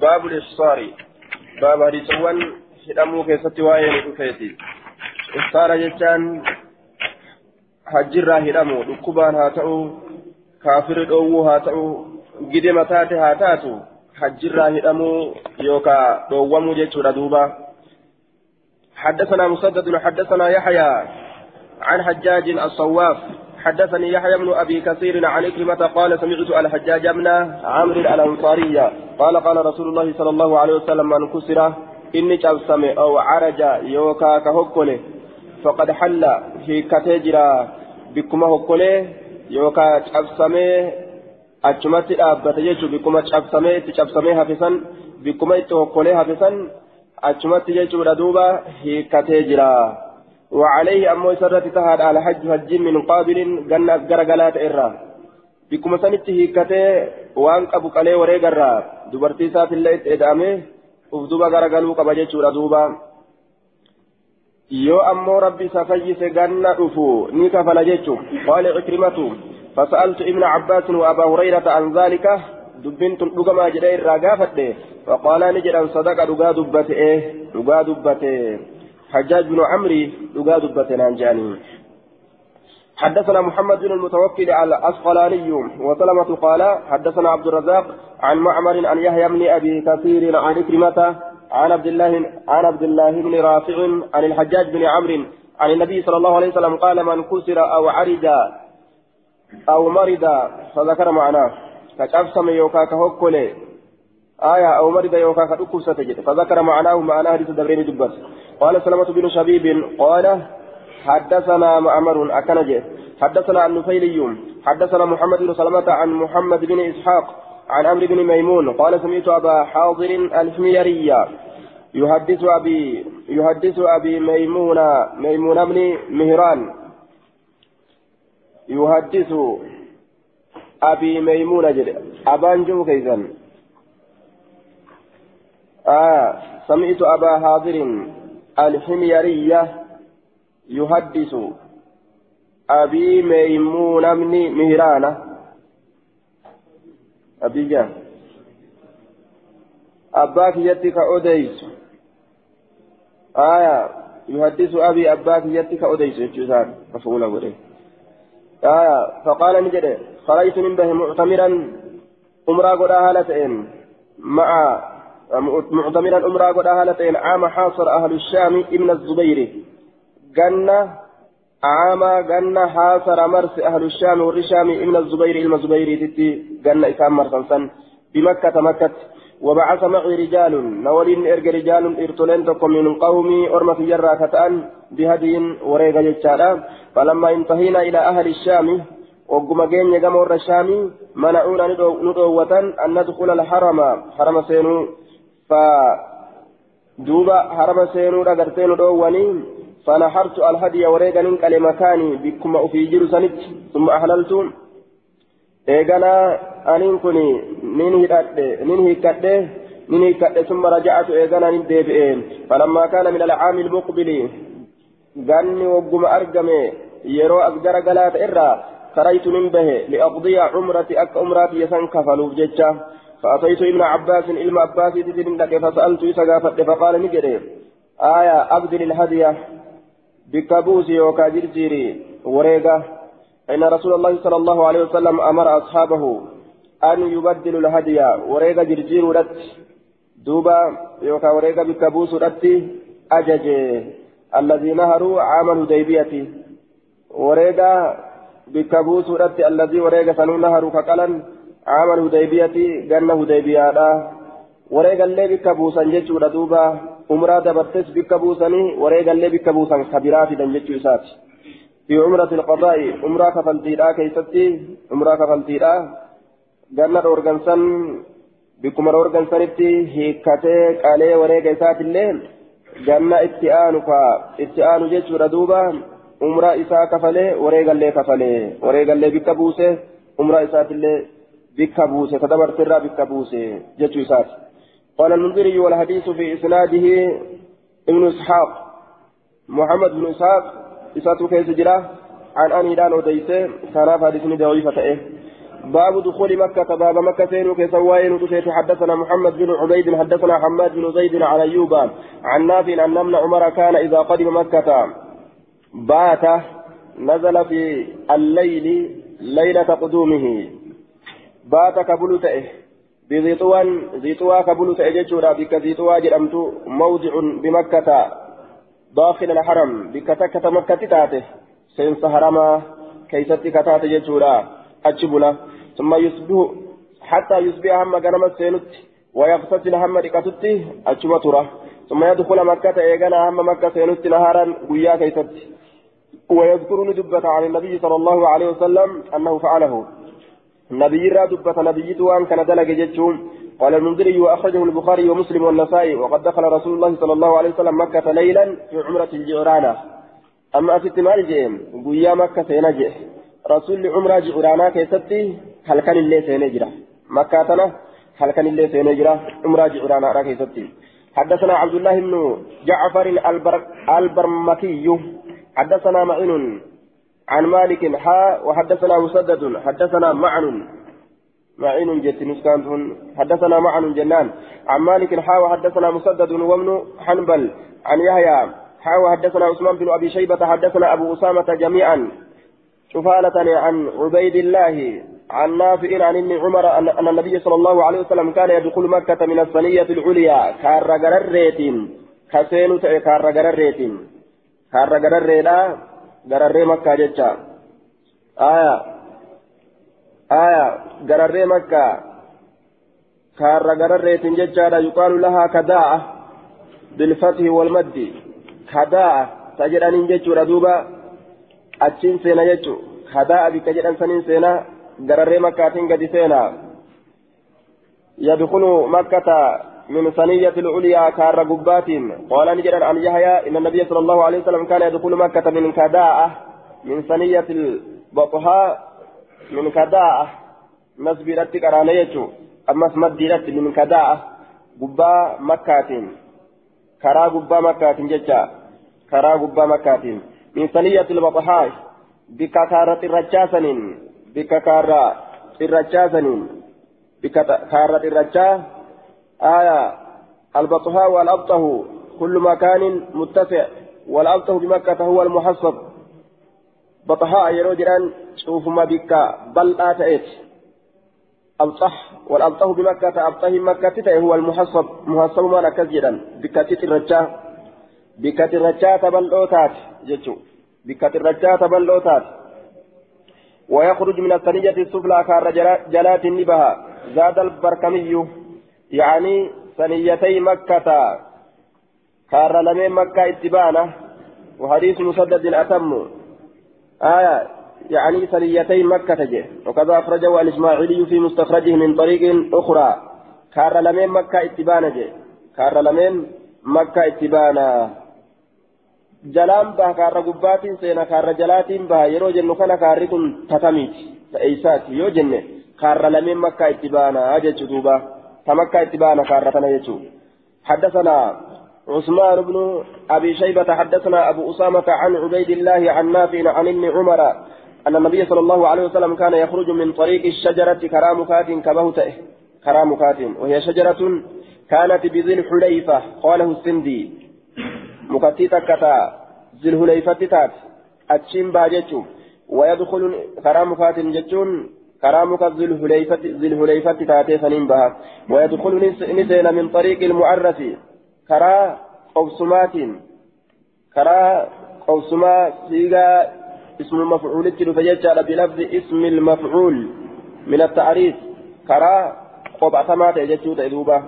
باب الإفصار باب هريسوان hidhamuu keessatti waa'ee nu dhufeeti iftaara jechaan hajjirraa hidhamu dhukkubaan haa ta'u kaafiri dhoowwuu haa ta'u gidima taate haa taatu hajjirraa hidhamuu yookaa dhoowwamuu jechuudha duuba حدثنا مسدد حدثنا يحيى عن حجاج الصواف حدثني يحيى بن ابي كثير عن إكرمة قال سمعت الحجاج بن عمرو الانصاري قال قال رسول الله صلى الله عليه وسلم من كسر إني cabsame أو عرج يوكا كهكولي فقد حل في كتجرا بكما هكولي يوكا jechuun bikkuma cabsamee itti cabsamee hafisan bikkuma itti hokkolee hafisan achumatti jechuudha duuba hiikkatee jira. وعليه أمو سرة تهاد على حج حج من قابل جنة جرجلات إرّا بكم سنته كته وان أبو كلي وريجرا دبرتي سات الليل إدامه ufduba garagaluu qaba jechuudha duuba yoo ammoo rabbi isa fayyise ganna dhufu ni kafala jechuun qaala cikrimatu fasa'altu ibna cabbaasin wa abaa hurayrata an zaalika dubbiin tun dhugamaa jedhee irraa gaafadhe faqaalaa ni حجاج بن عمري لقاد بتنان جاني. حدثنا محمد بن المتوكل على الأسقلاني وسلمة قال حدثنا عبد الرزاق عن معمر عن يحيى بن أبي كثير عن إكرمة عن عبد الله عن عبد الله بن رافع عن الحجاج بن عمرو عن النبي صلى الله عليه وسلم قال من كسر أو عرج أو مرض فذكر معناه. كشفسم يوكا كهوكولي آية أو مرض يوكا كدكوسة تجد. فذكر معناه معناه حديث دبرين دبس قال سلمة بن شبيب قال حدثنا معمر أكنجه حدثنا عن نفيلي حدثنا محمد بن سلمة عن محمد بن إسحاق عن عمرو بن ميمون. قال سمعت أبا حاضر الحميرية يحدث أبي يحدث أبي ميمون ميمون بن مهران يحدث أبي ميمون جد. أبان جو كيزن. آه سمعت أبا حاضر الحميرية يحدث أبي ميمون بن مهران. أبي جان. أباك يتك أديس. آية يحدث أبي أباك يتك أديس. يجوزان مفعول أولي آية فقال نجد خرجت من به معتمرا أمرا قد أهلتين مع معتمرا أمرا قد أهلتين. عام حاصر أهل الشام ابن الزبير. جنة عام جنة حاصر مرس أهل الشام والرشام ابن الزبير إلما الزبير تتي. جنة إسام مرسنسن بمكة مكة. وبعث معي رجال. نولين إرج رجال إرتلين تكم من قومي أرم في جرة كتان بهدي وريغ جتشارا فلما انتهينا إلى أهل الشام وقم جين يقام ور الشام منعونا ندوة أن ندخل الحرم. حرم سينو. فدوبا حرم سينو رقرتين دواني فنحرت الهدي وريغا ننقل مكاني بكما في جرسنت ثم أحللت إيغانا أنين كني نين هيكادي نين هيكادي نين هيكادي ثم رجعت إيغانا نين ديبئين فلما كان من العام المقبل غني وقم أرقمي يرو أبجر قلات إرى خرجت من به لأقضي عمرتي أك عمرتي يسن كفلوا بججة فأتيت ابن عباس إلم عباس تدين لك فسألت إسقافت فقال نجري. آية أبدل الهدية بكابوس يوكا جرجيري وريقة. إن رسول الله صلى الله عليه وسلم أمر أصحابه أن يبدلوا الهدي وريقة جرجير رت دوبا يوكا وريقة بكابوس رت أجج الذي نهروا عام الهديبية. وريقة بكابوس رت الذي وريقة سنو نهروا كقلا عام الهديبية جنة هديبية وريقة اللي بكابوسا جيتشو دوبا umraa dabartes bikka buusanii wareegallee bikka buusan kabiraatiidhan jechuu isaati fi umrati ilqadaa'i umraa kafaltiidhaa keeysatti umraa kafaltiidhaa ganna dhoorgansan bikkuma dhoorgansanitti hiikkatee qalee wareega isaatillee ganna itti aanu ka itti aanu jechuudha duuba umraa isaa kafalee wareegallee kafalee wareegallee bikka buuse umraa isaatillee ka dabartirraa bikka buuse jechuu isaati. قال المنذري والحديث في إسناده ابن إسحاق محمد بن إسحاق إساته كيس جراه عن أني دان أديسه كان حديث ضعيفة إيه باب دخول مكة باب مكة سينو كسوائن حدثنا محمد بن عبيد حدثنا حماد بن زيد على أيوب عن نافع أن ابن عمر كان إذا قدم مكة بات نزل في الليل ليلة قدومه بات كبل تئه بزيطوان زيطوا كبل تئه جتشورا بك زيطوا جرمت موضع بمكة داخل الحرم بك تكة مكة تاته سينس حرما كيستي كتاته جتشورا أجبنا ثم يصبح حتى يصبح هم غنم السينت ويغتسل هم ركتت أجب ترى ثم يدخل مكة إيغانا هم مكة سينت نهارا قيا كيست ويذكرني دبة عن النبي صلى الله عليه وسلم أنه فعله النبي را دبة نبي توان كان دلق جتشون قال المنذري وأخرجه البخاري ومسلم والنسائي. وقد دخل رسول الله صلى الله عليه وسلم مكة ليلا في عمرة الجيرانة أما أسيت مال جيم قيا مكة سينجئ. رسول عمرة جيرانا كيستي هل كان اللي سينجرا مكة تنا هل كان اللي سينجرا عمرة جيرانا كيستي. حدثنا عبد الله بن جعفر البر البرمكي. حدثنا معين عن مالك حا وحدثنا مسدد حدثنا معن. معين جت نسكانتون حدثنا معن جنان. عن مالك حا وحدثنا مسدد ومن حنبل. عن يحيى حا وحدثنا عثمان بن أبي شيبة حدثنا أبو أسامة جميعا. شفالة عن عبيد الله عن نافع عن ابن عمر أن النبي صلى الله عليه وسلم كان يدخل مكة من الثنية العليا. كار غرريتين كسينو كار غرريتين كار غرريلا غرري مكة جتا آية آية غرري مكة كار غرريتين جتا يقال لها كداء بالفتح والمد كداء تجد أن جتا دوبا achiin seena jechuun hadaa abikka jedhan saniin seena gararree makkaatiin gadi seena yadkulu makkata من ثنية العليا كار قبات قال نجد عن يحيى إن النبي صلى الله عليه وسلم كان يدخل مكة من كداءة من ثنية البطحاء من كداءة. مسبيرة كرانية أما اسمديرة من كداءة. قبا مكة كرا قبا مكة جتا كرا قبا مكة من ثنية البطحاء. بككارة الرجاسن بككارة الرجاسن بككارة الرجاس آية البطحاء والأبطه كل مكان متسع والأبطه بمكة هو المحصب. بطحاء يروجران شوف ما بك بل آتئت أبطح والأبطه بمكة أبطه مكة هو المحصب. محصب ما نكزجرا بكتة الرجاس بكتة الرجاس بل أوتات جتشو بكة الرجاء بلوتات ويخرج من الثنية السفلى كار جلات النبها. زاد البركمي. يعني ثنيتي مكة كار لمن مكة اتبانة وحديث مسدد أتم آية يعني ثنيتي مكة جه وكذا أخرجه الإسماعيلي في مستخرجه من طريق أخرى كار لمن مكة اتبانة جه كار لمن مكة baha kaarra gubbaatiin seena kaarra jalaatiin baha yeroo jennu kana kaarri kun tatamiiti ta'eessaati yoo jenne kaarra lameen makkaa itti baana jechuu duuba baana kaarra tana jechuu حدثنا عثمان بن أبي شيبة حدثنا أبو أسامة عن عبيد الله عن نافع عن ابن عمر أن النبي صلى الله عليه وسلم كان يخرج من طريق الشجرة كرامكات كبهته كرامكات وهي شجرة كانت بذي الحليفة قاله السندي. مكتي تكتا ذي الهليفة تات أتشين باجتشو ويدخل كرام فاتن كرامك ذي الهليفة تاتي سنين بها ويدخل نسينا من طريق المعرس كرا قوسمات كرا قوسما سيغا اسم المفعول تلفجتش بلفظ اسم المفعول من التعريف كرا قبع ثمات يجتشو تأذوبا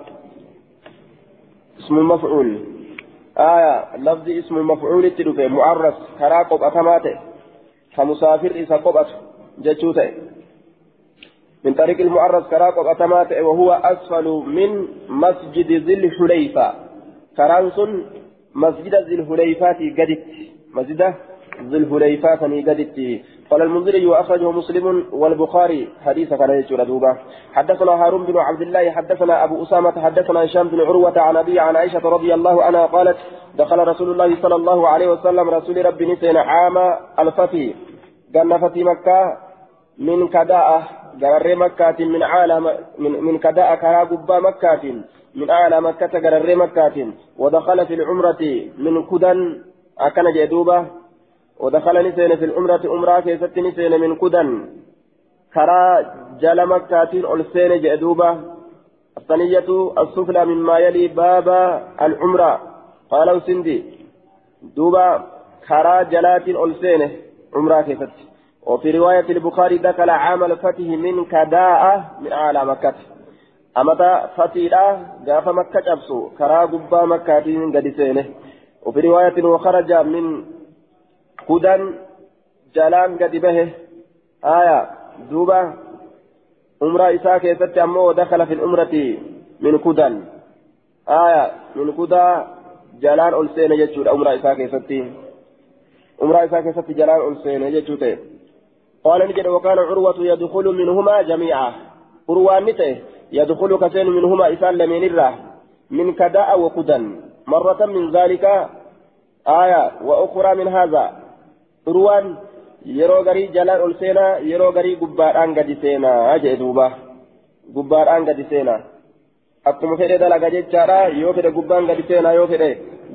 اسم المفعول آية لفظ اسم المفعول تلفه معرس كرا قبأتماته كمسافر إذا قبأت جتشوته من طريق المعرس كرا قبأتماته وهو أسفل من مسجد ذي الحليفة. كرانس مسجد ذي الحليفة قدت. مسجد ذي الحليفة قدت. قال المنذري وأخرجه مسلم والبخاري حديث كان يجور دوبا حدثنا هارون بن عبد الله حدثنا أبو أسامة حدثنا هشام بن عروة عن أبي عن عائشة رضي الله عنها قالت دخل رسول الله صلى الله عليه وسلم رسول ربي نسين عام الفتي قال فتي مكة من كداء غرر مكة من عالم من, من كداء كرا قبا مكة من أعلى مكة غرر مكة. ودخل في العمرة من كدن أكن جدوبة. ودخل نسين في العمرة عمرة كيست نسين من كدن. كرا جل مكة ألسين جدوبة. الثانية السفلى مما يلي باب العمرة. قالوا سندي دوبا كرا جلات ألسين عمرة كيست وفي رواية البخاري دخل عام الفتح من كداء من أعلى مكة. أمتى فتيلا قاف مكة جبسو. كرا قبا مكة قد سينه. وفي رواية وخرج من هدى جلان قد به. آية دوبا عمرة إساء كيست أمه ودخل في الأمرة من كدى آية من كدى جلان ألسين يجود عمرة إساء كيست. عمرة إساء كيست جلان ألسين يجود قال نجد وكان عروة يدخل منهما جميعا عروان نته يدخل كثير منهما إسان لمن الراه من كداء وكدن مرة من ذلك آية وأخرى من هذا عروان yeroo garii jalaan ol seenaa yeroo garii gubbaadhaan gadi seenaa jee duuba gubbaadhaan gadi seenaa akkuma fedhe dalaga jechaadha yoo fedhe gubbaan gadi seenaa yoo fedhe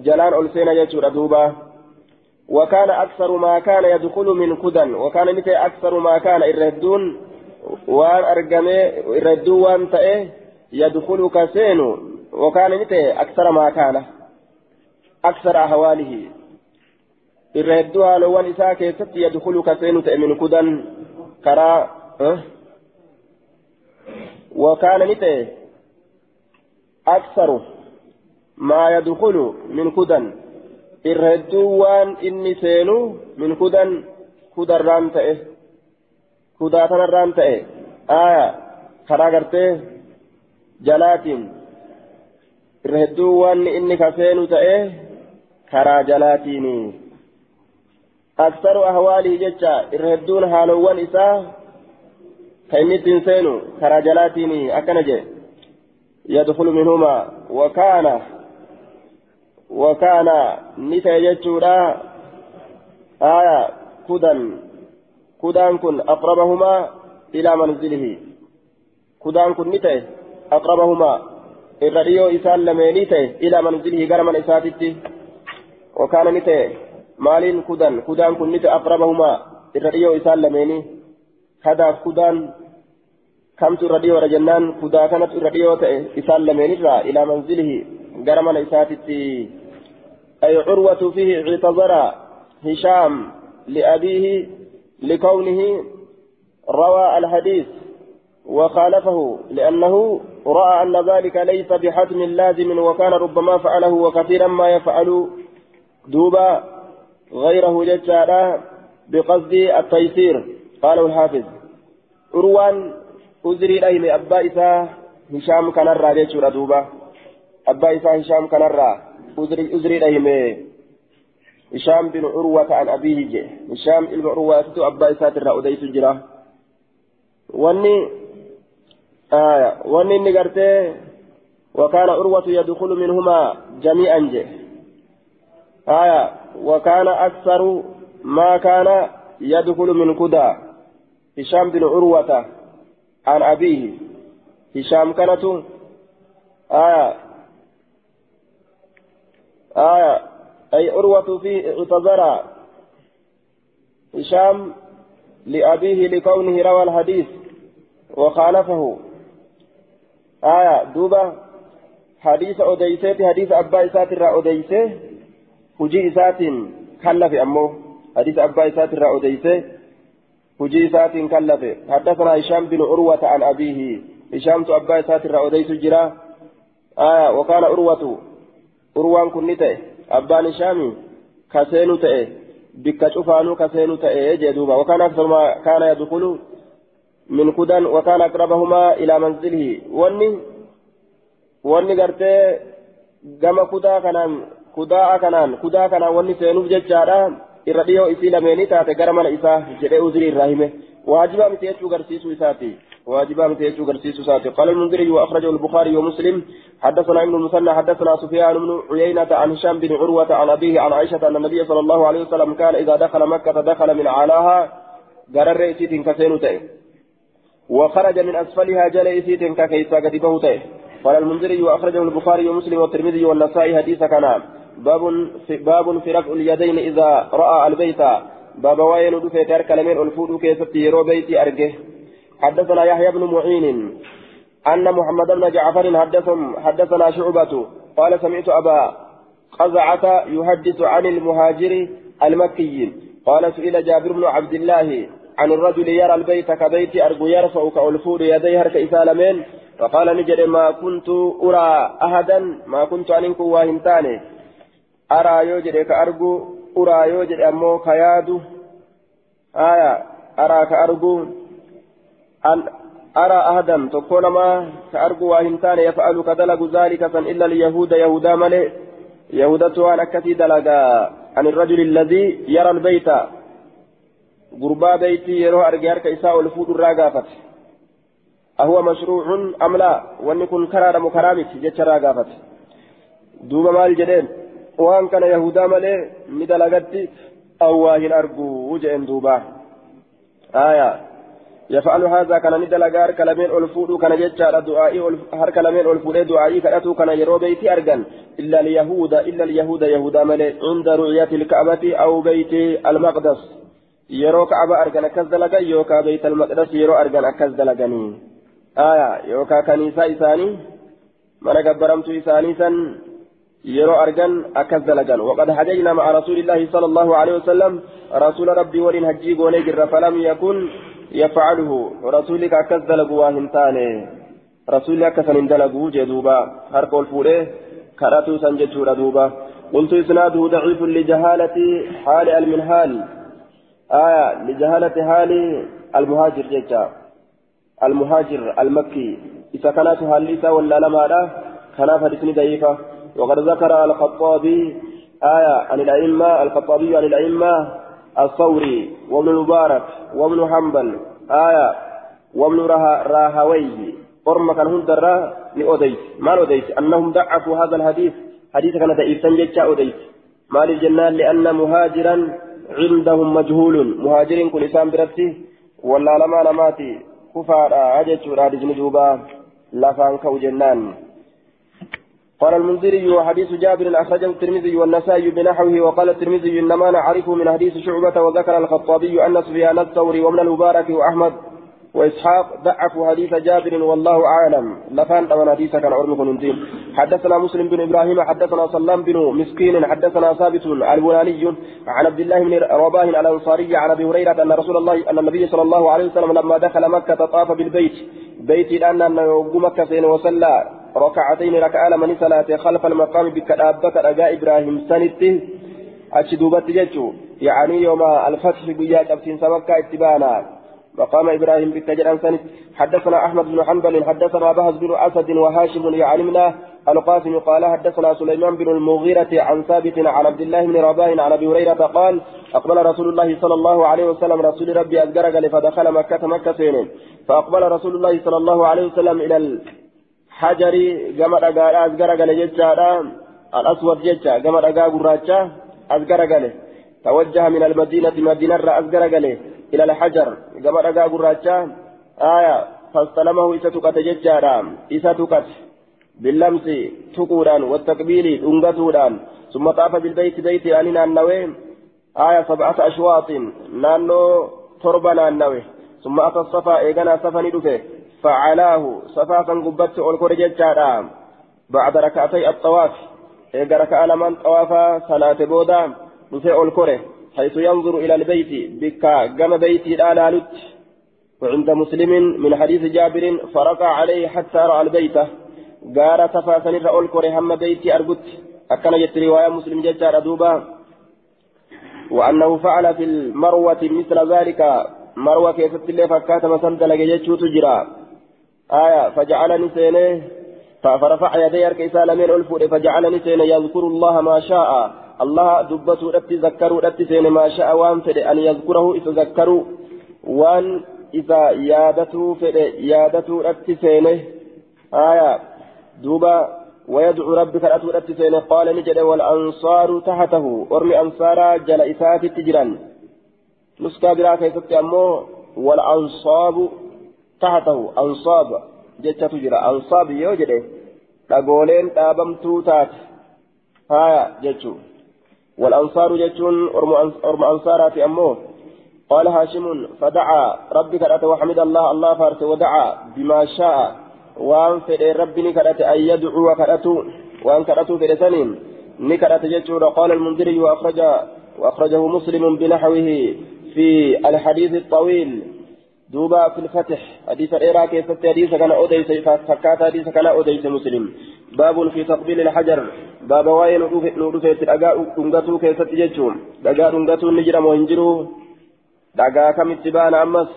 jalaan ol seenaa jechuudha duuba وكان أكثر ما كان يدخل من كدن وكان متى أكثر ما كان؟ الردون وان أرجمي الردون وان تأه يدخل كسين وكان متى أكثر ما كان؟ أكثر أهواله. الردون هالوان إساء كيست يدخل كسين من كدن كرا أه؟ وكان متى أكثر ما يدخل من كدن. Irra hedduu waan inni seenu min kudan kudarraan ta'e kudaa tanarraan ta'e aya karaa gartee jalaatiin irra hedduu waan inni ka seenu ta'e karaa jalaatiini aksaru ahwaalii jecha irra hedduun haalowwan isaa ka inni ittiin seenu karaa jalaatiini akkana jedhe yadkhulu minhumaa wakaana وكان نتا يجورا آية كدن. كدان كن أقربهما إلى منزله. كدان كن نتا أقربهما. الرئيو إسان لمن نتا إلى منزله غرمان إساتتي وكان نتا مالين كدن. كدان كن نتا أقربهما. الرئيو إسان لمن هذا كدان كمت الرئيو رجنان. كدا كانت الرئيو إسان لمن إلى منزله غرمان إساتتي أي عروة فيه اعتذر هشام لأبيه لكونه روى الحديث وخالفه لأنه رأى أن ذلك ليس بحتم لازم وكان ربما فعله وكثيرا ما يفعل دوبا غيره ججالا بقصد التيسير. قاله الحافظ. عروان أزري إليه أبا إساه هشام كان الرا دوبا. أبا إساه هشام كان الرا. أزري رحمه. هشام بن عروة عن أبيه جي هشام بن عروة أبا إسات الرأوديس جرا. واني آية واني نقرته وكان عروة يدخل منهما جميعا جي آية وكان أكثر ما كان يدخل من كدا هشام بن عروة عن أبيه. هشام كانت آية آية أي عروة في اعتذر. هشام لأبيه لكونه روى الحديث وخالفه. آية دوبة حديث أوديسات حديث أبا إسات الرا أوديسة هجي إسات كلف أمه. حديث أبا إسات الرا أوديسة هجي إسات كلف. حدثنا هشام بن عروة عن أبيه. هشام أبا إسات أوديس جرا. آية وكان عروة urwaan kun ni ta'e abbaan ishaami kaseenu ta'e bikka cufaanuu kaseenu ta'e jee duuba wakaan aksarumaa kaana yadukulu min kudan wakaan aqrabahumaa ilaa manzilihi wanni wanni gartee gama kudaa kanaan kudaa kanaan kudaa kanaan wanni seenuuf jechaadha irra dhiyoo isii lameenii taate gara mana isaa jedhee uzirii irraa hime waajibaa miti jechuu garsiisuu isaati واجبا متيجو قرسيس ساتي قال المنذري وأخرجه البخاري ومسلم حدثنا ابن المثنى حدثنا سفيان بن عيينة عن هشام بن عروة عن أبيه عن عائشة أن النبي صلى الله عليه وسلم كان إذا دخل مكة دخل من علاها قرر إسيت كسين وخرج من أسفلها جل إسيت ككيسا قال المنذري وأخرجه البخاري ومسلم والترمذي والنسائي حديث كان باب في باب في رفع اليدين إذا رأى البيت. باب وين دفع ترك لمن الفود كيف يرو بيتي أرجه. حدثنا يحيى بن معين. أن محمد بن جعفر حدثهم حدثنا شعبة قال سمعت أبا قزعة يحدث عن المهاجر المكي. قال سئل جابر بن عبد الله عن الرجل يرى البيت كبيت أرجو يرفع كألفود يديه هرك إسالمين فقال نجد ما كنت أرى أحدا ما كنت أنكم واهمتاني أرى يوجد كأرجو أرى يوجد أمو كيادو آية أرى كأرجو أن أرى أحدا تكون ما كأرجو واهمتاني يفعل كدلق ذلك فان إلا اليهود يهودا ملئ. يهودة أن أكتي دلقا. عن الرجل الذي يرى البيت. غربا بيتي يروح أرجع كإساء الفود الراقافة أهو مشروع أم لا؟ وأن يكون كرار مكرامك. جتشرا قافت دوبا مال جدين. وأن كان يهودا مالي ندلقت أواهن أرجو. وجئن دوبا. آية. يفعل هذا كان ندلقا هر كلامين ألفودو كان جتشارا دعائي هر كلامين ألفودي دعائي كأتو كان يرو بيتي أرجن إلا اليهود إلا اليهود يهودا مالي عند رؤية الكعبة أو بيت المقدس. يرو كعبة أرجن أكز دلقا يوكا بيت المقدس يرو أرجن أكز دلقني آية. يوكا كنيسة إساني. من قبرمت إساني سن. يرو أرجن أكز دلقن وقد حججنا مع رسول الله صلى الله عليه وسلم. رسول ربي ولين هجي ونجر فلم يكن يفعله. رسولك أكز دلقوا وهمتاني رسولك أكز دلقوا جدوبا. هرقوا الفوله كراتو سنجتشورا دوبا قلت إسناده ضعيف لجهالة حال المنهال. آية لجهالة حال المهاجر جدا المهاجر المكي. إذا كانت هاليسا ولا لما لا كان فدسني ضعيفة. وقد ذكر الخطابي. آية عن الأئمة الخطابي عن الأئمة. الثوري وابن المبارك وابن حنبل آية وابن راهوي قرم كان هندرا لأوديت ما أوديت أنهم ضعفوا هذا الحديث. حديث كان ضعيف سنجد أوديت ما للجنان لأن مهاجرا عندهم مجهول. مهاجر كل إسام برته ولا لما نماتي كفار أجت رادجن دوبا لفان كو جنان. قال المنذري وحديث جابر أخرجه الترمذي والنسائي بنحوه وقال الترمذي إنما نعرفه من حديث شعبة وذكر الخطابي أن سفيان الثوري ومن المبارك وأحمد وإسحاق ضعفوا حديث جابر والله أعلم. لفان طبعا حديث كان ننتين حدثنا مسلم بن إبراهيم حدثنا سلام بن مسكين حدثنا ثابت البناني عن عبد الله بن رباه الأنصاري عن أبي هريرة أن رسول الله أن النبي صلى الله عليه وسلم لما دخل مكة طاف بالبيت. بيت الآن أن مكة سين وصلى ركعتين ركعة لمن صلاة خلف المقام بكتابة رجاء إبراهيم سنته أشدوبت جتشو. يعني يوم الفتح بيا أبسين سمكة اتبانا. مقام إبراهيم بالتجر أنسان حدثنا أحمد بن حنبل حدثنا بهز بن أسد وهاشم يعلمنا. القاسم قال حدثنا سليمان بن المغيرة عن ثابت عن عبد الله بن رباه عن أبي هريرة قال أقبل رسول الله صلى الله عليه وسلم رسول ربي أزجرج فدخل مكة مكة سينين. فأقبل رسول الله صلى الله عليه وسلم إلى الحجر جمع قال أزجرج لججارا الأسود ججا جمع قال قراجا أزجرج توجه من المدينة مدينة أزجرج إلى الحجر كما رجع قراجا آية فاستلمه إسا تقت ججارا إسا تقت باللمس تقوران والتقبيل أنقتوران ثم طاف بالبيت بيت أننا النوي آية سبعة أشواط نانو تربنا النوي ثم أتى الصفا إيقنا صفا ندفه فعلاه صفا فانقبت أولكور ججارا بعد ركعتي الطواف. إيقا ركع لمن طوافا صلاة بودا دفه أولكوره حيث ينظر إلى البيت. بكا قام بيتي الآلالت وعند مسلم من حديث جابر فرقع عليه حتى رأى البيت. قال تفاسن رأول كره هم بيتي أرقت أكن جت رواية مسلم ججار أدوبا وأنه فعل في المروة مثل ذلك. مروة كيف تلي فكات مسند لجيتشو تجرى آية فجعلني سينه فرفع يدي أركيسا لمن ألفور فجعلني سينه يذكر الله ما شاء. الله دبته رتي ذكروا رتي سين ما شاء وان فد أن يذكره إذا ذكروا وان إذا يادته فد يادته رتي سينه آية دوبا ويدعو ربك رتي رتي سينه قال نجد والأنصار تحته أرمي أنصارا جل إسات تجرا نسكا برا كيست أمو والأنصاب تحته أنصاب جتة تجرى أنصاب يوجد dhagooleen dhaabamtuu taate. Jechuun. والأنصار جتون أرم أنصارات أمه قال هاشم فدعا ربي كرأت وحمد الله الله فارس ودعا بما شاء وان فدي ربي كرأت أن يدعو كرأت وان كرأت فدسنين نكرأت جتون قال المنذري وأخرج وأخرجه مسلم بنحوه في الحديث الطويل دوبا في الفتح حديث العراق يفتح حديث كان أوديس فكات حديث كان أوديس مسلم باب في تقبيل الحجر باب واي نودو في الأجاء دنغتو كيست ججوم دقاء دنغتو نجرم وهنجرو دقاء كم اتبان أمس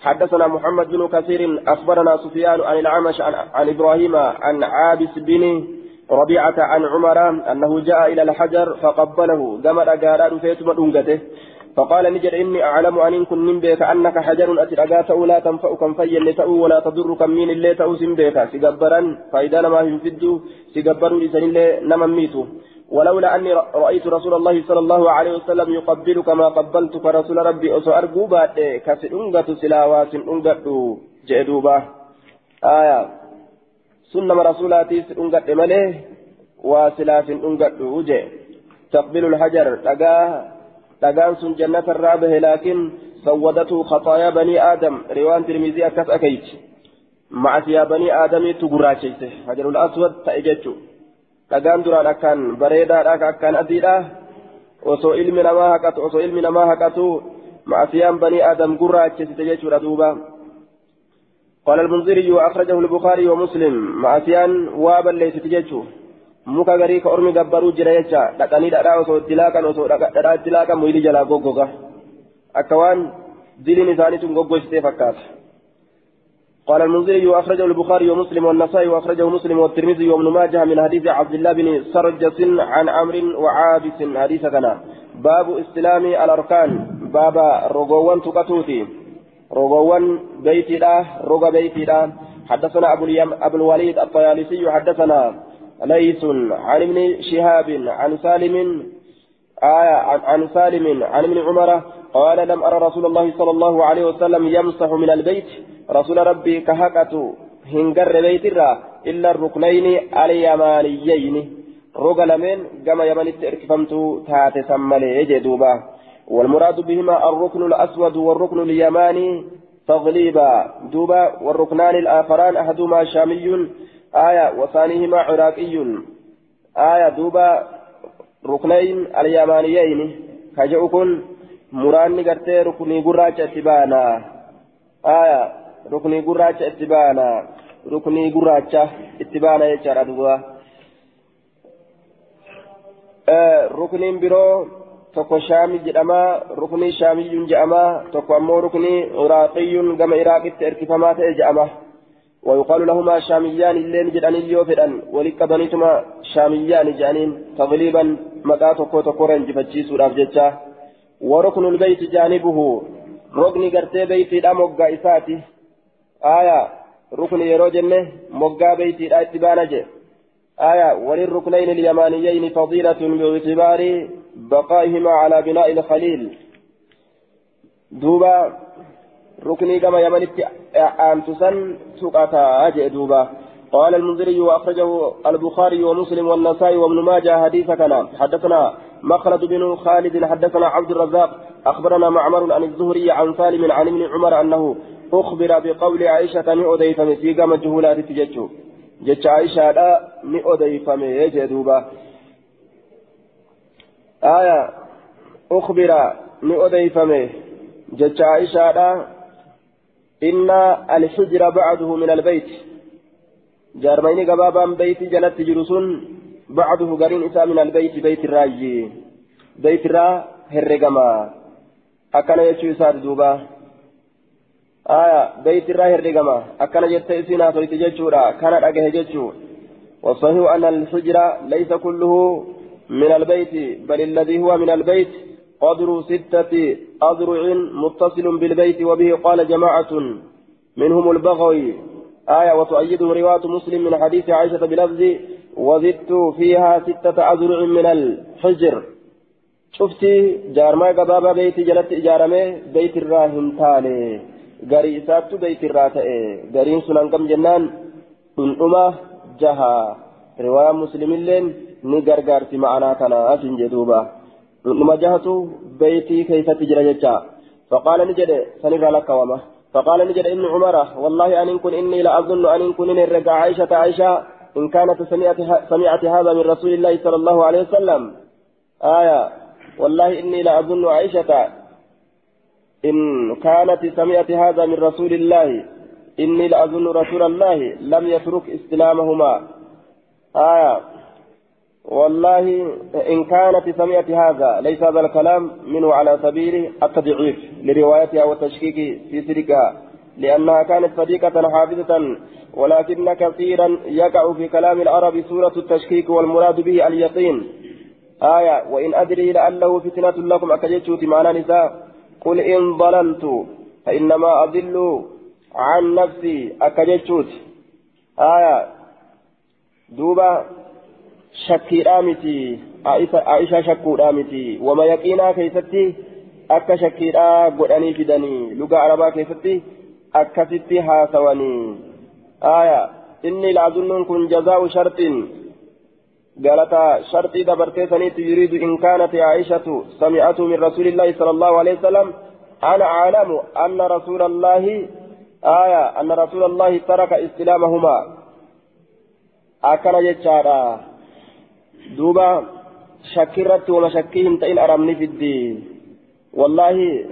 حدثنا محمد بن كثير أخبرنا سفيان عن العمش عن, عن إبراهيم عن عابس بن ربيعة عن عمر أنه جاء إلى الحجر فقبله قمر أقارا فيتم دنغته فقال نجد إني أعلم أن كن من بيك أنك حجر أتلقات لا تنفعك في لتأو ولا تضرك من اللي تأو سنبيك سيقبرا فإذا نما ينفدوا سيقبروا لسن اللي نما ميتوا ولولا أني رأيت رسول الله صلى الله عليه وسلم يقبل كما قبلت فرسول ربي أسو أرجو بعد كسرنجة سلاوات أنجت جدوبا آية. سنة رسولاتي أنجت مليه وسلاف أنجت وجه تقبل الحجر تقاه jannata irraa bahe laakiin sawwadatu khataayaa banii aadam riwaan tirmizii akkas akeeyti macasiyaa banii aadamiitu gurraacheyse hajarul aswad ta'e jechuu dhagaan duraan akkaan bareedaadha akkaan adiidha osoo ilmi namaa haqatu osoo ilmi namaa haqatu macasiyaan banii aadam gurraachesite jechuudha duuba قال المنذري وأخرجه البخاري ومسلم معسيان وابا ليست جيشه muka garii ka ormi gabbaruu jira jecha dhaqanii dhadhaa osoo itti laaqan osoo dhadhaa itti laaqan muyilii jalaa goggoga. Akka waan diliin isaanii tun goggogsitee fakkaata. قال المنذري وأخرجه البخاري ومسلم والنسائي وأخرجه مسلم والترمذي وابن ماجه من حديث عبد الله بن سرجس عن عمرو وعابس حديث كنا باب استلام الأركان باب رغوان تقتوتي رغوان بيتي لا رغى بيتي لا حدثنا أبو, أبو الوليد الطيالسي حدثنا ليس عن ابن شهاب عن سالم آية عن سالم عن ابن عمر قال لم أرى رسول الله صلى الله عليه وسلم يمسح من البيت. رسول ربي كهكة هنجر بيت الرا إلا الركنين اليمانيين. رجل من كما يمن التركفمت تات سملي جدوبا. والمراد بهما الركن الأسود والركن اليماني تغليبا. دوبا والركنان الآخران أحدهما شامي آية وثانيهما عراقي آية دوبا ركنين اليمانيين كجؤكن مراني قرتي ركني قراجة اتبانا. آية ركني قراجة اتبانا. ركني قراجة اتبانا يجار أدوبا آه ركنين برو shaami jedhama ruknii shaamiyyuun jedhama tokko ammoo ruknii iraaqiyyuun gama iraaqitti erkifamaa ta'e jedhama ويقال لهما شاميان اللين جداني يوفدان ولك بنيتما شاميان جانين تغليبا مقا تكو تكورن جفتشيسو رافجتشا وركن البيت جانبه. ركن قرتي بيتي دا مقا إساتي. آية ركن يرو جنة مقا بيتي دا اتبانا آية وللركنين اليمانيين فضيلة باعتبار بقائهما على بناء الخليل. دوبا ركني كما يمنت أنتسن سقطا أجئ دوبا. قال المنذري وأخرجه البخاري ومسلم والنسائي وابن ماجه حديث كلام حدثنا مخلد بن خالد حدثنا عبد الرزاق. أخبرنا معمر عن الزهري عن سالم عن ابن عمر أنه أخبر بقول عائشة نؤديف مسيقى مجهولات تججو. جج عائشة لا نؤديف يجدوبا آية أخبر نؤديف جج عائشة لا إن الحجر بعده من البيت. جارمين قبابا بيت جلت جرسون بعده قرين إساء من البيت بيت الراجي. بيت الرا هرقما أكنا يشو إساء دوبا. آية بيت الرا هرقما أكنا جت إسينا صيت جتشورا كانت أجه جتشو والصحيح أن الحجر ليس كله من البيت بل الذي هو من البيت. قدر ستة أذرع متصل بالبيت وبه قال جماعة منهم البغوي. آية وتؤيده رواية مسلم من حديث عائشة بلفظ وزدت فيها ستة أذرع من الحجر. شفتي جارما قبابا بيتي جلت إجارمي بيت الراهن تالي غري إساتو بيت الراتئ غرين سنان جنان؟ أنعما جها. رواية مسلم لين نغرغر في معنا كنا أسن أنعما جهتو بيتي كيف تجرى جتا فقال نجد سنرى لك وما فقال نجد ابن عمر والله أن كن إني لأظن أن كن إن رجع عائشة عائشة إن كانت سمعت, سمعت هذا من رسول الله صلى الله عليه وسلم آية والله إني لأظن عائشة إن كانت سمعت هذا من رسول الله إني لأظن رسول الله لم يترك استلامهما آية والله إن كانت سمعت هذا ليس هذا الكلام منه على سبيل التضعيف لروايتها والتشكيك في سرقها لأنها كانت صديقة حافظة ولكن كثيرا يقع في كلام العرب سورة التشكيك والمراد به اليقين. آية وإن أدري لعله فتنة لكم أكجتشوت معنا نساء قل إن ضللت فإنما أضل عن نفسي أكجتشوت. آية دوبا شكي رامتي عائشة شكو رامتي وما يقينا كيستي أكا شكي را قدني فدني لغة عربا كيستي أكا ستي هاسواني آية إني لأظن كن جزاء شرط قالت شرطي دبرتي سنيت يريد إن كانت عائشة سمعته من رسول الله صلى الله عليه وسلم أنا أعلم أن رسول الله آية أن رسول الله ترك استلامهما أكن جتشارا دوبا شكرت وما شكيهم تئن أرمني في الدين والله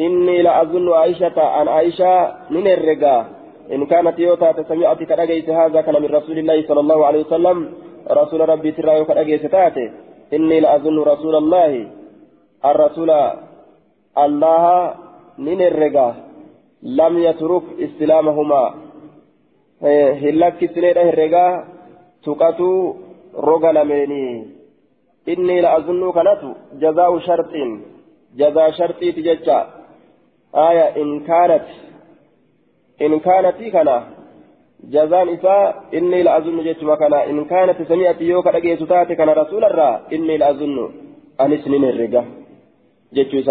إني لأظن عائشة أن عائشة من الرقا إن كانت يوتا سمعت كرقيت هذا كان من رسول الله صلى الله عليه وسلم رسول ربي ترى كرقيت تاتي إني لأظن رسول الله الرسول الله من الرقا لم يترك استلامهما هلك سنيده الرقا تقاتو roga lameenii inni la'azunnu kanatu jazaa'u sharxiin jazaa sharxiiti jecha aya in kaanat in kaanati kana jazaan isaa inni la'azunnu jechuma kana in kaanati sami'ati yoo ka dhageessu taate kana rasuularraa inni la'azunnu anis nin herrega jechuu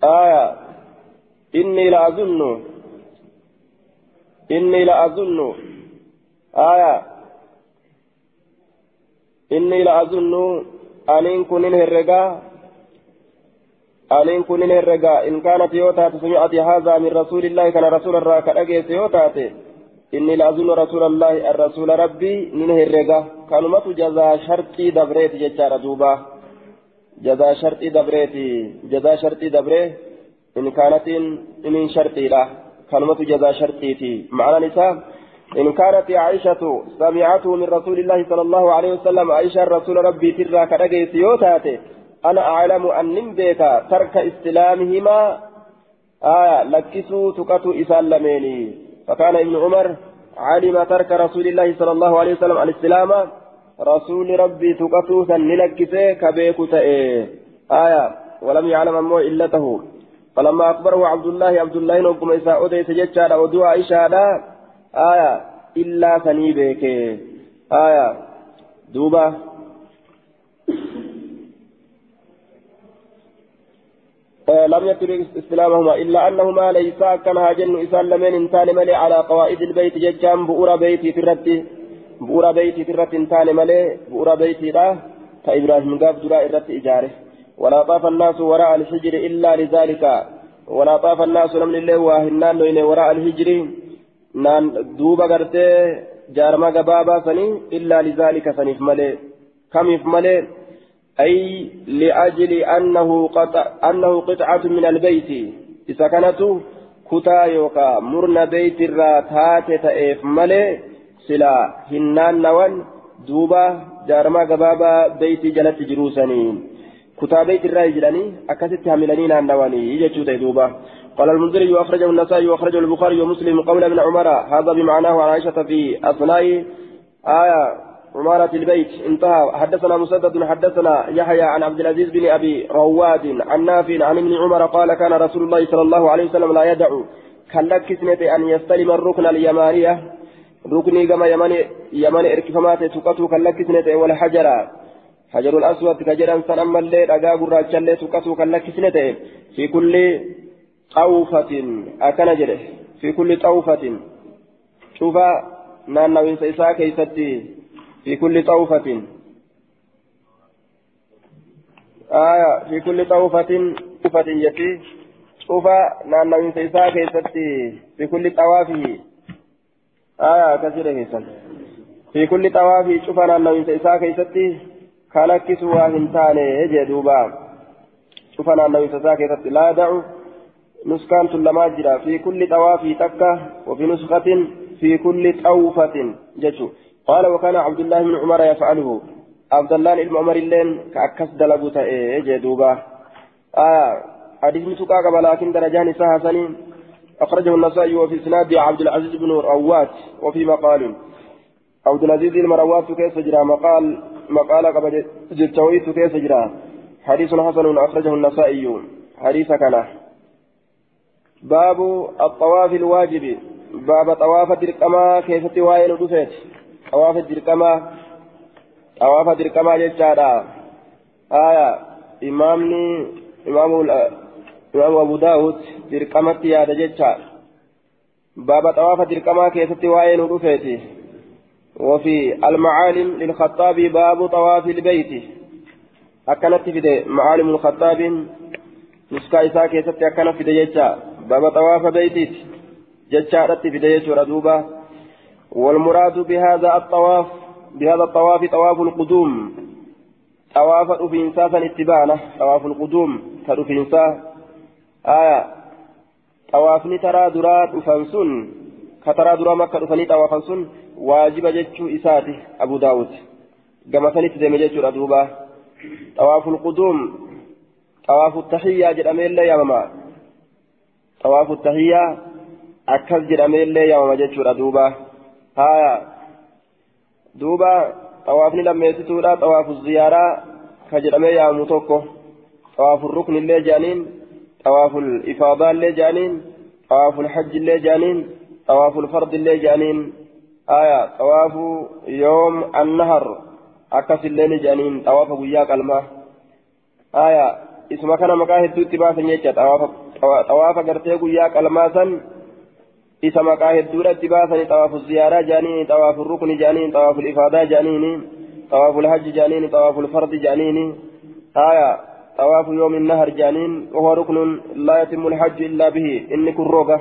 aya inni la'azunnu inni la'azunnu aya إني لأظن أن كن هرقا أن كن هرقا إن كانت يوتا سمعت هذا من رسول الله كان رسول الله كأجيس يوتات إني لأظن رسول الله الرسول ربي من هرقا كلمة جزاء شرطي دبريت جتار دوبا جزاء شرطي دبريت جزاء شرطي دبريت إن كانت إن شرطي له كلمة جزاء شرطي معنى نساء إن كانت عائشة سمعته من رسول الله صلى الله عليه وسلم عائشة رسول ربي ترى كرجي سيوتاته أنا أعلم أن نمبيك ترك استلامهما آية لكسوا تقتوا إسلاميني. فكان ابن عمر علم ترك رسول الله صلى الله عليه وسلم الاستلام رسول ربي تقتوا سنلكسه كبيك آية ولم يعلم أمه إلته. فلما أخبره عبد الله عبد الله نقم إساء أدي سجدت ودعا عائشة آية إلا سني بك آية دوبا۔ لم يترك استلامهما إلا أنهما ليسا كان جن إسان لمن انتان ملي على قواعد البيت ججام بؤر بيتي ترتي بؤر بيتي ترت انتان ملي بؤر بيتي لا فإبراهيم قاب دراء الرت إجاره ولا طاف الناس وراء الحجر إلا لذلك۔ ولا طاف الناس لمن الله واهنان وراء الحجر۔ Naan duuba gartee jaarmaa gabaabaa sanii illaa lizaalika saniif malee kamiif malee ay liajli annahu annahu qixcatu min albeyti isa kanatu kutaa yookaa murna beeytirraa taate ta'eef malee silaa hin naannawan duuba jaarmaa gabaabaa beeytii jalatti jiruu sanii kutaa beeytirraa jedhanii akkasitti hamilanii naannawanii jechuu ta'e duuba قال المنذري وأخرجه النسائي وأخرجه البخاري ومسلم قول ابن عمر هذا بمعناه عن عائشة في أثناء آية عمارة البيت. انتهى. حدثنا مسدد حدثنا يحيى عن عبد العزيز بن أبي رواد عن نافع عن ابن عمر قال كان رسول الله صلى الله عليه وسلم لا يدع كلك أن يستلم الركن اليمانية. ركني كما يمن يمن اركفمات تقتو كلك سنة والحجر. حجر الأسود كجرا سنما الليل أقا قراج الليل تقصو كاللك سنتين في كل جره في كل طوفة. شوف نانا وين سيسا كيستي في كل طوفة. آية. في كل طوفة. طوفة يتي شوف نانا وين سيسا كيستي في كل طوافه. آية. كثيرة كيستي في كل طواف شوف نانا وين سيسا كيستي كالكس واهنتاني جدوبا. شوف نانا وين سيسا كيستي لا دعو. نسكان لما جرى في كل طواف تكة وفي نسخة في كل طوفة جتشو. قال وكان عبد الله بن عمر يفعله. عبد الله بن عمر اللين كأكس دلبوتا إيه جدوبا آه حديث مسكاك ولكن درجان سهسني أخرجه النسائي وفي سناد عبد العزيز بن روات وفي مقال. عبد العزيز المروات كيف جرى؟ مقال مقال قبل جتويت كيف جرى؟ حديث حسن أخرجه النسائي. حديث كان. باب الطواف الواجب باب طواف الدرقما كيف تواين ودفت طواف الدرقما طواف الدرقما جتشارا آية إمامني إمام إمام أبو داود درقمت يا جتشار باب طواف الدرقما كيف تواين ودفت وفي المعالم للخطاب باب طواف البيت. أكنت في معالم الخطاب نسكا إساء كيست أكنت في جتشار باب طواف بيتيت جتشارت ديش ردوبة والمراد بهذا الطواف بهذا الطواف طواف القدوم طواف الأفنسا فنتبانة طواف القدوم كالأفنسا آية طوافني ترى درات أفنسون كترى درا مكة أفني طوافنسون واجب جتشو إساتي أبو داود كما سنت دم جتشو ردوبة طواف القدوم طواف التحية جرأمين لا يا ماما طواف التحية أكل جرامي اللي يوم جتشورا دوبا هايا دوبا طوافني لما يستورا طواف الزيارة كجرامي يوم توكو طواف الركن اللي جانين طواف الإفاضة اللي جانين طواف الحج اللي جانين طواف الفرض اللي جانين آية طواف يوم النهر أكس الليل جانين طواف وياك الماء آية اسمه كان مكاهد دوتي باسا نيتشا طواف gartee guyyaa qalmaasan isa maqaa hedduudhatti baasanii xawaafu ziyaaraa jaaniini xawaafu rukni jaaniini xawaafu ifaadaa jaaniini xawaafu lhajji jaaniini xawaafu lfardi jaaniini haya xawaafu yoomi nahar jaaniin wahuwa ruknun laa yatimu lhajju illaa bihi inni kun roga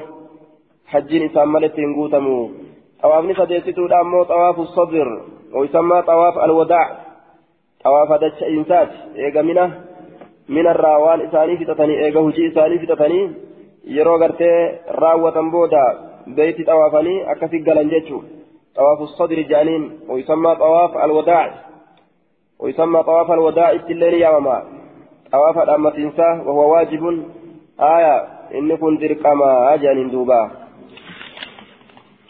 hajjiin isaan maletti hin guutamu xawaafni sadeessituudha ammoo xawaafu sabir ويسمى طواف الوداع طواف دچ إنسات إيغامنا من الراوان إساني فتتني إيغا هجي إساني فتتني يرو غرتي راوة بودا بيت طوافني أكسي قلنجتشو طواف الصدر جانين ويسمى طواف الوداع. ويسمى طواف الوداع التلين يا ماما. طواف الأمة إنساه وهو واجب. آية إن كنت رقما جانين دوبا.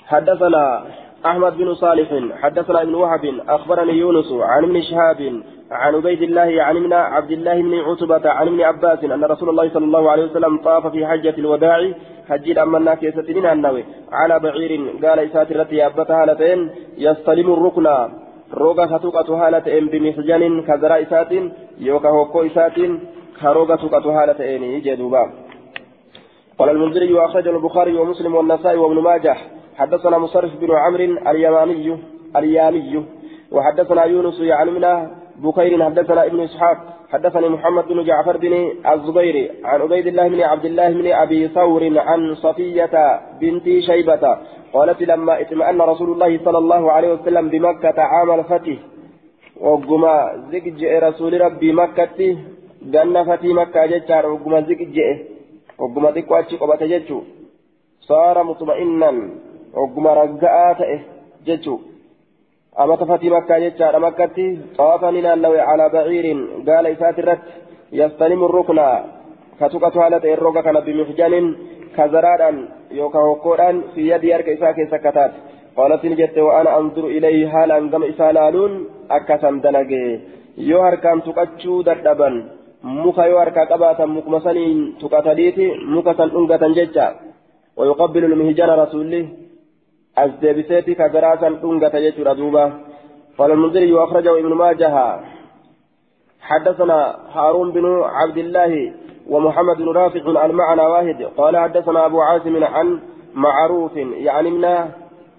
حدثنا أحمد بن صالح حدثنا ابن وهب أخبرني يونس عن ابن شهاب عن عبيد الله عن ابن عبد الله بن عتبة عن ابن عباس أن رسول الله صلى الله عليه وسلم طاف في حجة الوداع حج أمنا كيستين النوي على بعير قال إسات التي أبتها هالتين يستلم الركن. روغا فتوقة هالتين بمحجن كزراء إسات يوكا هوكو إسات كروغا توقة هالتين يجدوبا قال المنذري وأخرج البخاري ومسلم والنسائي وابن ماجه. حدثنا مصرف بن عمرو اليماني اليامي. وحدثنا يونس يعلمنا بكير حدثنا ابن إسحاق حدثني محمد بن جعفر بن الزبير عن عبيد الله بن عبد الله بن أبي ثور عن صفية بنت شيبة قالت لما اطمأن رسول الله صلى الله عليه وسلم بمكة عام الفتح وقما زكج رسول ربي مكة جنة فتي مكة جتار وقما زكج وقما ذكو أتشي قبة صار مطمئنا وقما رقاء جتشو. أما تفتي مكة جتشار مكة طاف ننالوي على بعير قال إسات الرت يستلم الركن كتوكة هالة الرقة كان بمحجن كزرادا يوكا هكورا في يد يرك إساك سكتات قالت نجت وأنا أنظر إليه حالا قم إسالالون أكسم دلقي yoo harkaan tuqachuu dadhaban muka yoo harkaa qabaatan mukuma saniin tuqataniiti muka ويقبل المهجان رسوله أزدبسيتي كجراسا دونغة يجور دوبا قال المنذري وأخرجه ابن ماجه حدثنا هارون بن عبد الله ومحمد بن رافع المعنى واحد قال حدثنا أبو عاصم عن معروف يعني من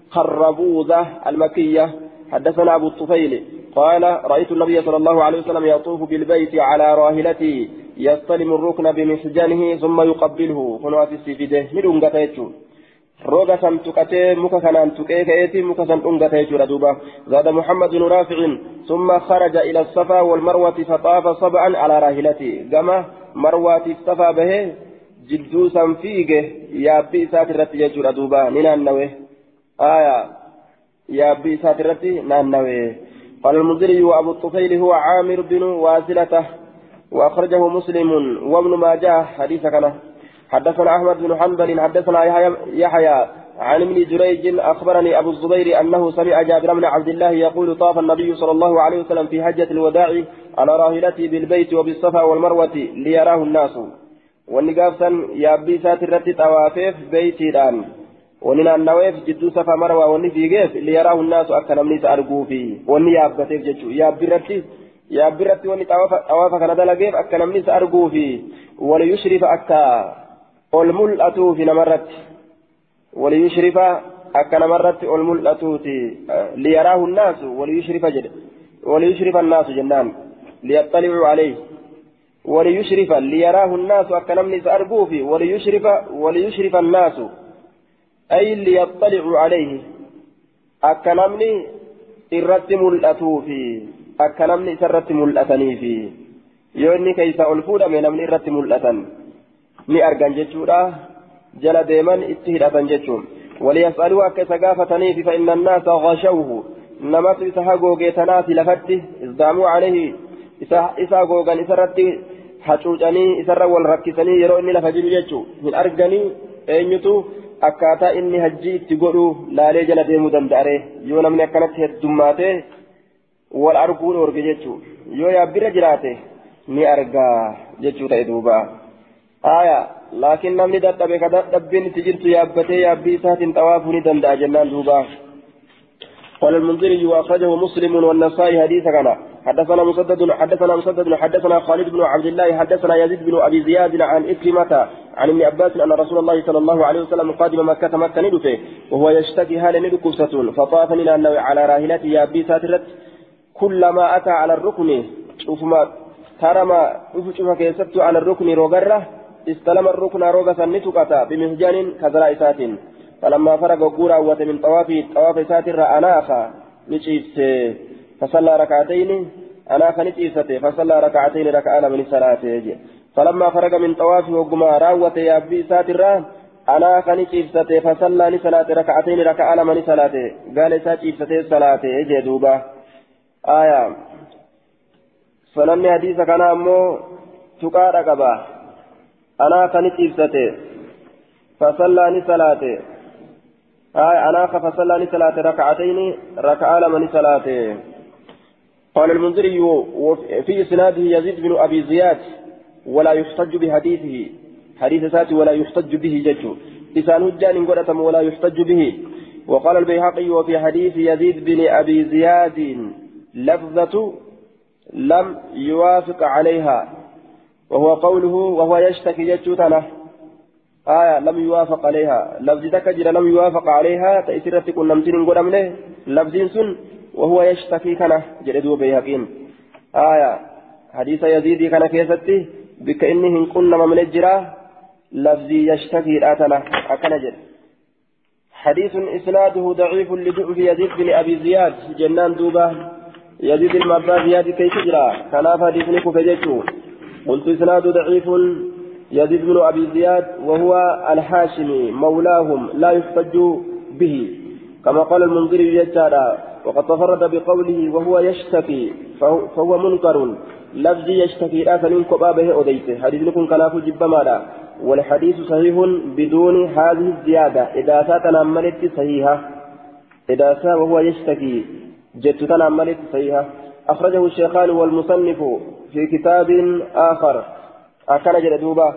خربوذة المكية حدثنا أبو الطفيل قال رأيت النبي صلى الله عليه وسلم يطوف بالبيت على راهلته يستلم الركن بمحجنه ثم يقبله كنوا في السجده من roga san tuqatee muka kanaan tuqee ka'eeti muka san dhungata jechuudha duuba zaada muhammad bin raaficin summa kharaja ila safaa walmarwati faxaafa sab'an alaa raahilati gama marwaatiif safaa bahee jidduu san fiige yaabbii isaati irratti jechuudha duuba ni naannawe aya yaabbii isaati irratti naannawe قال المنذري وابو الطفيل هو عامر بن واسلته واخرجه مسلم وابن ماجه حديث كان حدثنا أحمد بن حنبل حدثنا يحيى عن ابن جريج أخبرني أبو الزبير أنه سمع جابر بن عبد الله يقول طاف النبي صلى الله عليه وسلم في حجة الوداع على راهلته بالبيت وبالصفا والمروة ليراه الناس. والنقافا يابي ساترتي توافيف بيتي الآن وننا النواف جدو صفا مروة وني في جيف ليراه الناس أكثر من أرجو فيه وني يابتيف جتشو يابي رتي يابي رتي وني توافا كان دلقيف أكثر من أرجو فيه وليشرف أكثر mul'atuufi namarratti waliyushrifa akka namarratti ol mul'atuuti liyaraahu nnaasu waliyushrifa jedhe waliyushrifa annaasu jennaan liyaxxalicuu alayhi وليشرف ليراه الناس أكنم نسأرقوه وليشرف وليشرف الناس أي ليطلعوا عليه أكنمني إرت ملأتوا في أكنمني سرت ملأتني في يوني كيف ألفود من أمن إرت ملأتن ni argan jechuudha. Jala deeman itti hidhatan jechuun. وليسألوا أكسا قافتني فإن الناس غشوه نمت إسها قوقيتنا في لفته ازداموا عليه إسها قوقا إسرته حشوجني إسر والركسني يرو إني لفجر يجو من أرقني أينيتو akkaataa inni hajjii itti godhu laalee jala deemuu danda'are yoo namni akkanatti heddummaate wal arguu orge jechuu. Yoo yaabbirra jiraate ni argaa jechuu ta'e duuba. آية لكن نمني دتبه كدتبين تجرت يابتي يابي سات طوافني دندا جنان دوبا قال المنذري واخرجه مسلم والنسائي حديثا كان حدثنا مسدد حدثنا مسدد حدثنا خالد بن عبد الله حدثنا يزيد بن ابي زياد عن إكرمة عن ابن عباس ان رسول الله صلى الله عليه وسلم قادم مكة مكة ندفه وهو يشتكي هال ندكوسة فطاف من انه على راهلته يابي ساترت كلما اتى على الركن شوف ما ترى ما شوف كيست على الركن روغره استلم الركن روغا سنتكتا بمهجان كذرا إسات فلما فرغ قورا وت من طوافي طواف إسات أناخا نشيفت فصلى ركعتين أناخا نشيفت فصلى ركعتين ركعان من صلاته فلما فرغ من طوافي وقما راوت يا أبي إسات أناخا نشيفت فصلى لصلاة ركعتين ركعان من صلاته قال إسات شيفت صلاته جدوبا آية. فلن حديث كان أمو تقارا قبا أنا كانت إبسته فصلى لصلاته آه أنا فصلى لصلاته ركعتين ركعة لمن صلاته قال المنذري في إسناده يزيد بن أبي زياد ولا يحتج بحديثه. حديث ذات ولا يحتج به جج. لسان هجان قدتم ولا يحتج به. وقال البيهقي وفي حديث يزيد بن أبي زياد لفظة لم يوافق عليها. وهو قوله وهو يشتكي جتوتنا آية لم يوافق عليها. لفظ تكجر لم يوافق عليها. تأثيرت كن نمتين قدم لفظ سن وهو يشتكي كان جلدوا بيهقين. آية حديث يزيد كان كيستي. بك إنهن كن من الجراه لفظي يشتكي الآتنا أكن جل حديث إسناده ضعيف لضعف يزيد بن أبي زياد. جنان دوبة يزيد المبا زياد كيف جرى؟ كان حديث نكو فجيته قلت إسناد ضعيف يزيد بن أبي زياد وهو الحاشمي مولاهم لا يحتج به. كما قال المنذري يجارا وقد تفرد بقوله وهو يشتكي فهو منكر. لفظ يشتكي لا فنين كبابه أديته حديث لكم كلاف جب مالا. والحديث صحيح بدون هذه الزيادة. إذا ساتنا ملت صحيحة. إذا سا وهو يشتكي جدتنا ملت صحيحة. أخرجه الشيخان والمصنف في كتاب آخر. أكل جلدوبا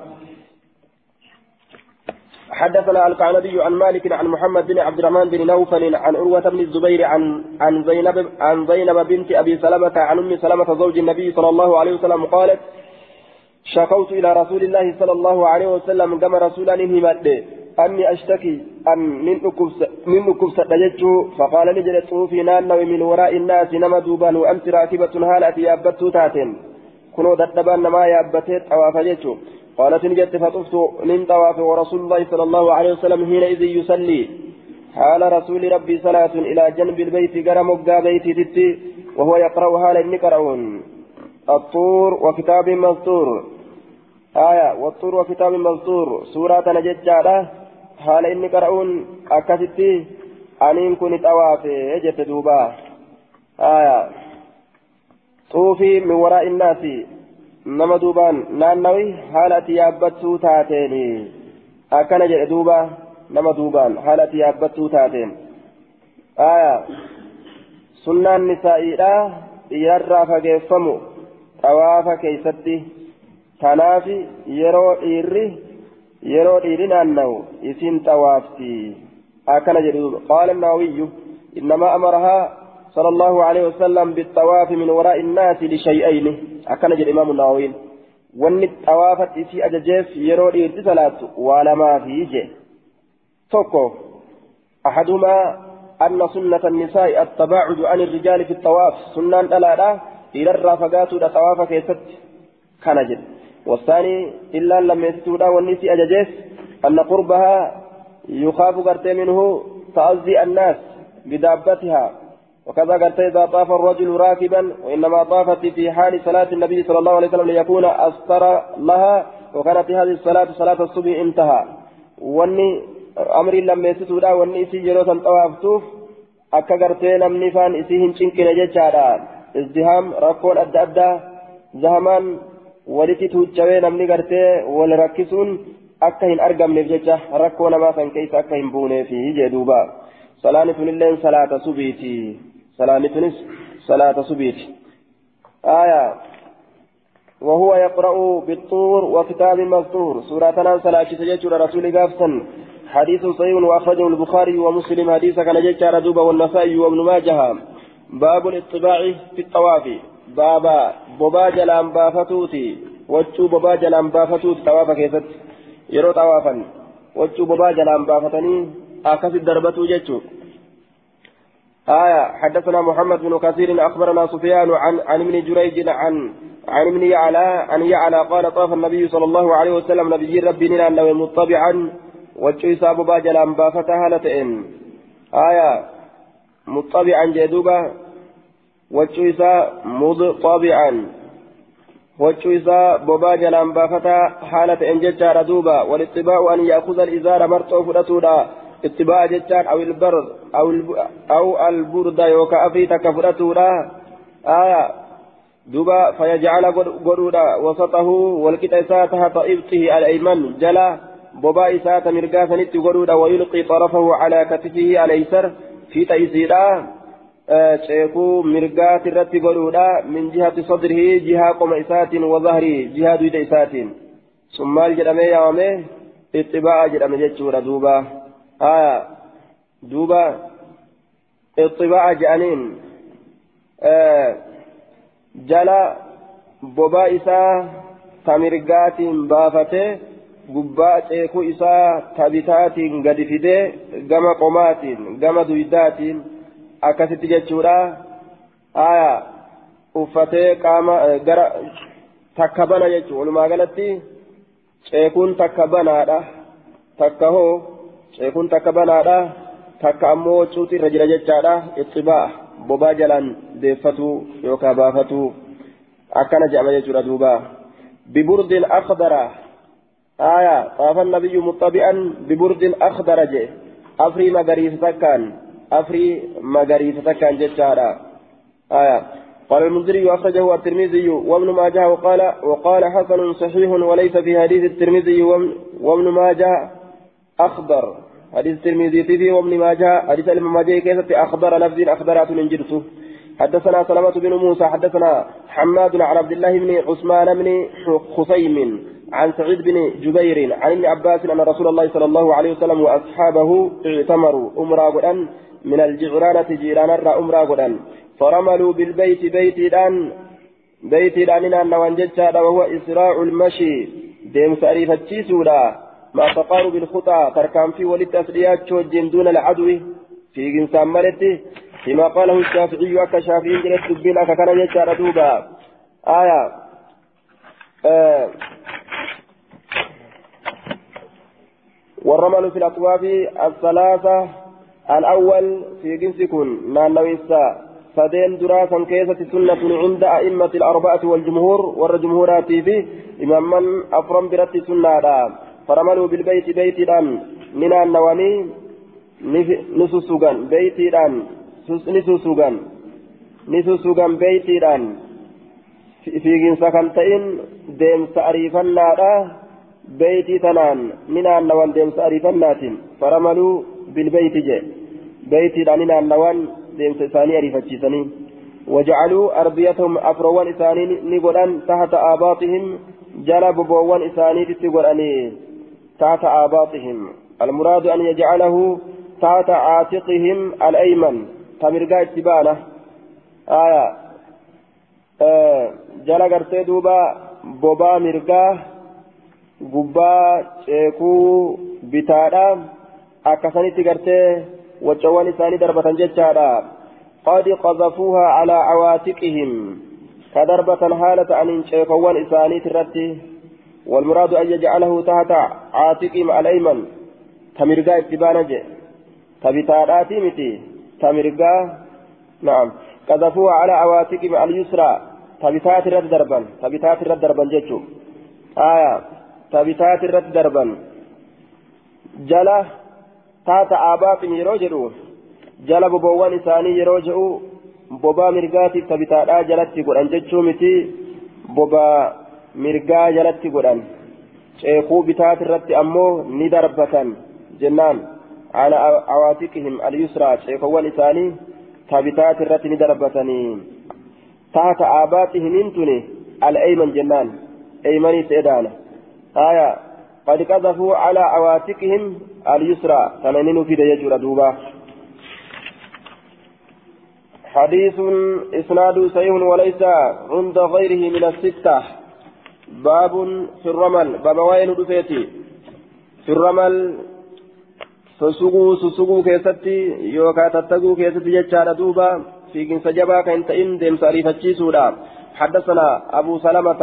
حدثنا القعنبي عن مالك عن محمد بن عبد الرحمن بن نوفل عن عروة بن الزبير عن عن زينب عن زينب بنت أبي سلمة عن أم سلمة زوج النبي صلى الله عليه وسلم قالت شكوت إلى رسول الله صلى الله عليه وسلم كما رسولا همت أني أشتكي أن من أكبس دججه فقال نجلت في نانو من وراء الناس نما دوبان وأنت راكبة هالة يابتو تاتين كنو دتبان نما يابتت أو أفججه قالت نجت فطفت من طواف ورسول الله صلى الله عليه وسلم حينئذ يصلي حال رسول ربي صلاة إلى جنب البيت قرم بيتي تتي وهو يقرأ حال النكرون الطور وكتاب مسطور آية والطور وكتاب مسطور سورة نجد حال إني قرؤون أكستي أنين كنت أوافي جت دوبا آية xuufii min waraa innaasi nama duubaan naannawi haala ati yaabbattuu taateen. Akkana jedhe duuba nama duubaan haala ati yaabbattuu taateen. Aya sunnaan nisaa'iidha dhiirarraa fageeffamu xawaafa keeysatti tanaafi yeroo dhiirri yeroo dhiirri naannawu isin xawaafti. Akkana jedhe duuba qaala nawawiyyu innamaa amarahaa صلى الله عليه وسلم بالطواف من وراء الناس لشيئين أكن الإمام النووي وأن الطواف في أججيف يرو إيرتي صلاة ولما فيه توكو أحدهما أن سنة النساء التباعد عن الرجال في الطواف سنة لا إلى الرافقات الطواف كيست كان جل والثاني إلا لم يستودا والنسي أججيف أن قربها يخاف قرتي منه تأذي الناس بدابتها وكذا قلت إذا طاف الرجل راكبا وإنما طافت في حال صلاة النبي صلى الله عليه وسلم ليكون أستر لها وكانت هذه الصلاة صلاة الصبح انتهى واني أمر لم يستودا واني إسي جروسا طوافتوف namni faan isii hin cinqine jechaadha izdihaam rakkoon adda addaa zahamaan walitti tuuchawee namni gartee wal rakkisuun akka hin argamneef jecha rakkoo namaa san keessa akka hin salaani tunilleen salaata subiiti سلامتنس صلاة سبيت آية. وهو يقرأ بالطور وكتاب مستور سورة صلاة تججر رسول قافتا حديث صحيح وأخرجه البخاري ومسلم. حديث كان ججر دوبا والنسائي وابن ماجه. باب الاطباع في الطواف. بابا بابا جلان بافتوتي. وجو بابا جلان بافتوتي طواف كيفت؟ يرو طوافا. وجو بابا جلان بافتني. أكثر دربتو ججو آية حدثنا محمد بن كثير أخبرنا سفيان عن عن ابن جريج عن عن ابن يعلى عن يعلى قال طاف النبي صلى الله عليه وسلم نبي ربي نرى أنه مطبعا وجه إساب باجلا بافتها لتئن آية مطبعا جدوبا وجه إسا مضطبعا وجه إسا بباجلا بافتها حالة إن ججار دوبا والاتباع أن يأخذ الإزار مرتو فرتودا اتباع جتان أو البرد أو أو البرد يوكا أفي تكفرتولا آية دوبا فيجعل قرودا وسطه والكتا تحت إبطه الأيمن جلا بوبا إسات مرقا سنت قرودا ويلقي طرفه على كتفه الأيسر في تيسيرا mirgaati irratti godhuudha min jihati sadrihi jihaa qoma isaatiin wazahrii jihaa duyda isaatiin sun maal jedhamee yaamame ixxibaa'a jedhame jechuudha duuba آية دوبا اطباع جانين آه جلا بوبا إسا تمرقات بافتي gubbaa ceekuu isaa tabitaatiin gadi fidee gama qomaatiin gama duydaatiin akkasitti jechuudha aya uffatee qaama gara takka bana jechuudha walumaa galatti ceekuun takka banaadha takka hoo ceekuun takka banaadha takka ammoo cuuti irra jira jechaadha ittibaa bobaa jalaan deeffatuu yookaan baafatuu akkana jedhama jechuudha duuba biburdin akhdara aya xaafa nabiyyu muxabi'an biburdin akhdara je afrii magariisa takkaan afrii magariisa takkaan jechaadha aya قال المنذري أخرجه الترمذي وابن ماجه وقال وقال حسن صحيح وليس في حديث الترمذي وابن ماجه أخضر حديث الترمذي في وابن ماجه. حديث ابن ماجه كيف أخبر لفظ أخبرات من جرسه حدثنا سلمة بن موسى حدثنا حماد عن عبد الله بن عثمان بن خصيم عن سعيد بن جبير عن ابن عباس أن رسول الله صلى الله عليه وسلم وأصحابه اعتمروا أمرا قدان من الجعرانة جيران أمرا قدان فرملوا بالبيت بيت الآن بيت الآن أن وهو إسراع المشي. ديم سأريف التيسولا مع تقارب الخطى تركان في ولد أسريات شوجين دون العدو. في إنسان ملتي فيما قاله الشافعي أكا شافعي جلت دبين أكا كان يجار دوبا. آية. آه. والرمل في الأطواف الثلاثة. الأول في جنسكن نانويسا فدين دراسا كيسة سنة عند أئمة الأربعة والجمهور والجمهورات في إمام من أفرم برت سنة فرملوا بالبيت بيت الآن من النواني نسوسوغان. بيت الآن نسوسوغان. نسوسوغان بيت الآن في جنسا كان تئن ديم سأريفنا بيتي تنان. من النوان ديم سأريفنات فرملوا بالبيت جي. بيتي لاننا النوان ديم ساني أريفتشيسني. وجعلوا أرضيتهم أفروان إساني نقولان تحت آباطهم. جلب بوان إساني تتقولاني تحت آباطهم المراد أن يجعله تحت عاتقهم الأيمن تمرقا اتبانه آية آه جل قرتي دوبا بوبا gubbaa ceekuu bitaadha akkasanitti gartee waccawwan isaanii darbatan jechaadha qad qazafuuhaa calaa cawaatiqihim ka darbatan haala ta'aniin ceekowwan isaaniit irratti والمراد أن يجعله تحت عاتقهم الأيمن تمرقا اتبانا جي تبتاراتي متي تمرقا نعم قذفوها على عواتقهم اليسرى تبتات الرد دربا تبتات الرد دربا جيتشو آية darban jala taata aabaatin yeroo jedhu jala boboowwan isaanii yeroo jedhu bobaa mirgaatiif tabitaadhaa jalatti godhan jechuu miti bobaa mirgaa jalatti godhan ceekuu bitaati irratti ammoo ni darbatan jennaan على عواتقهم اليسرى ceekowwan isaanii tabitaati irratti ni darbatanii taata aabaatihim intuni al-ayman jennaan aymanii seedaana آية قد قذفوا على عواتقهم اليسرى تنين في ديجور دوبا حديث إسناد صحيح وليس عند غيره من الستة باب في الرمل باب وين دفيتي في الرمل سسقوا سسقوا كيستي يوكا تتقوا كيستي جتشار دوبا في كنس جبا كنت إن ديم ساريفتشي سودا حدثنا أبو سلمة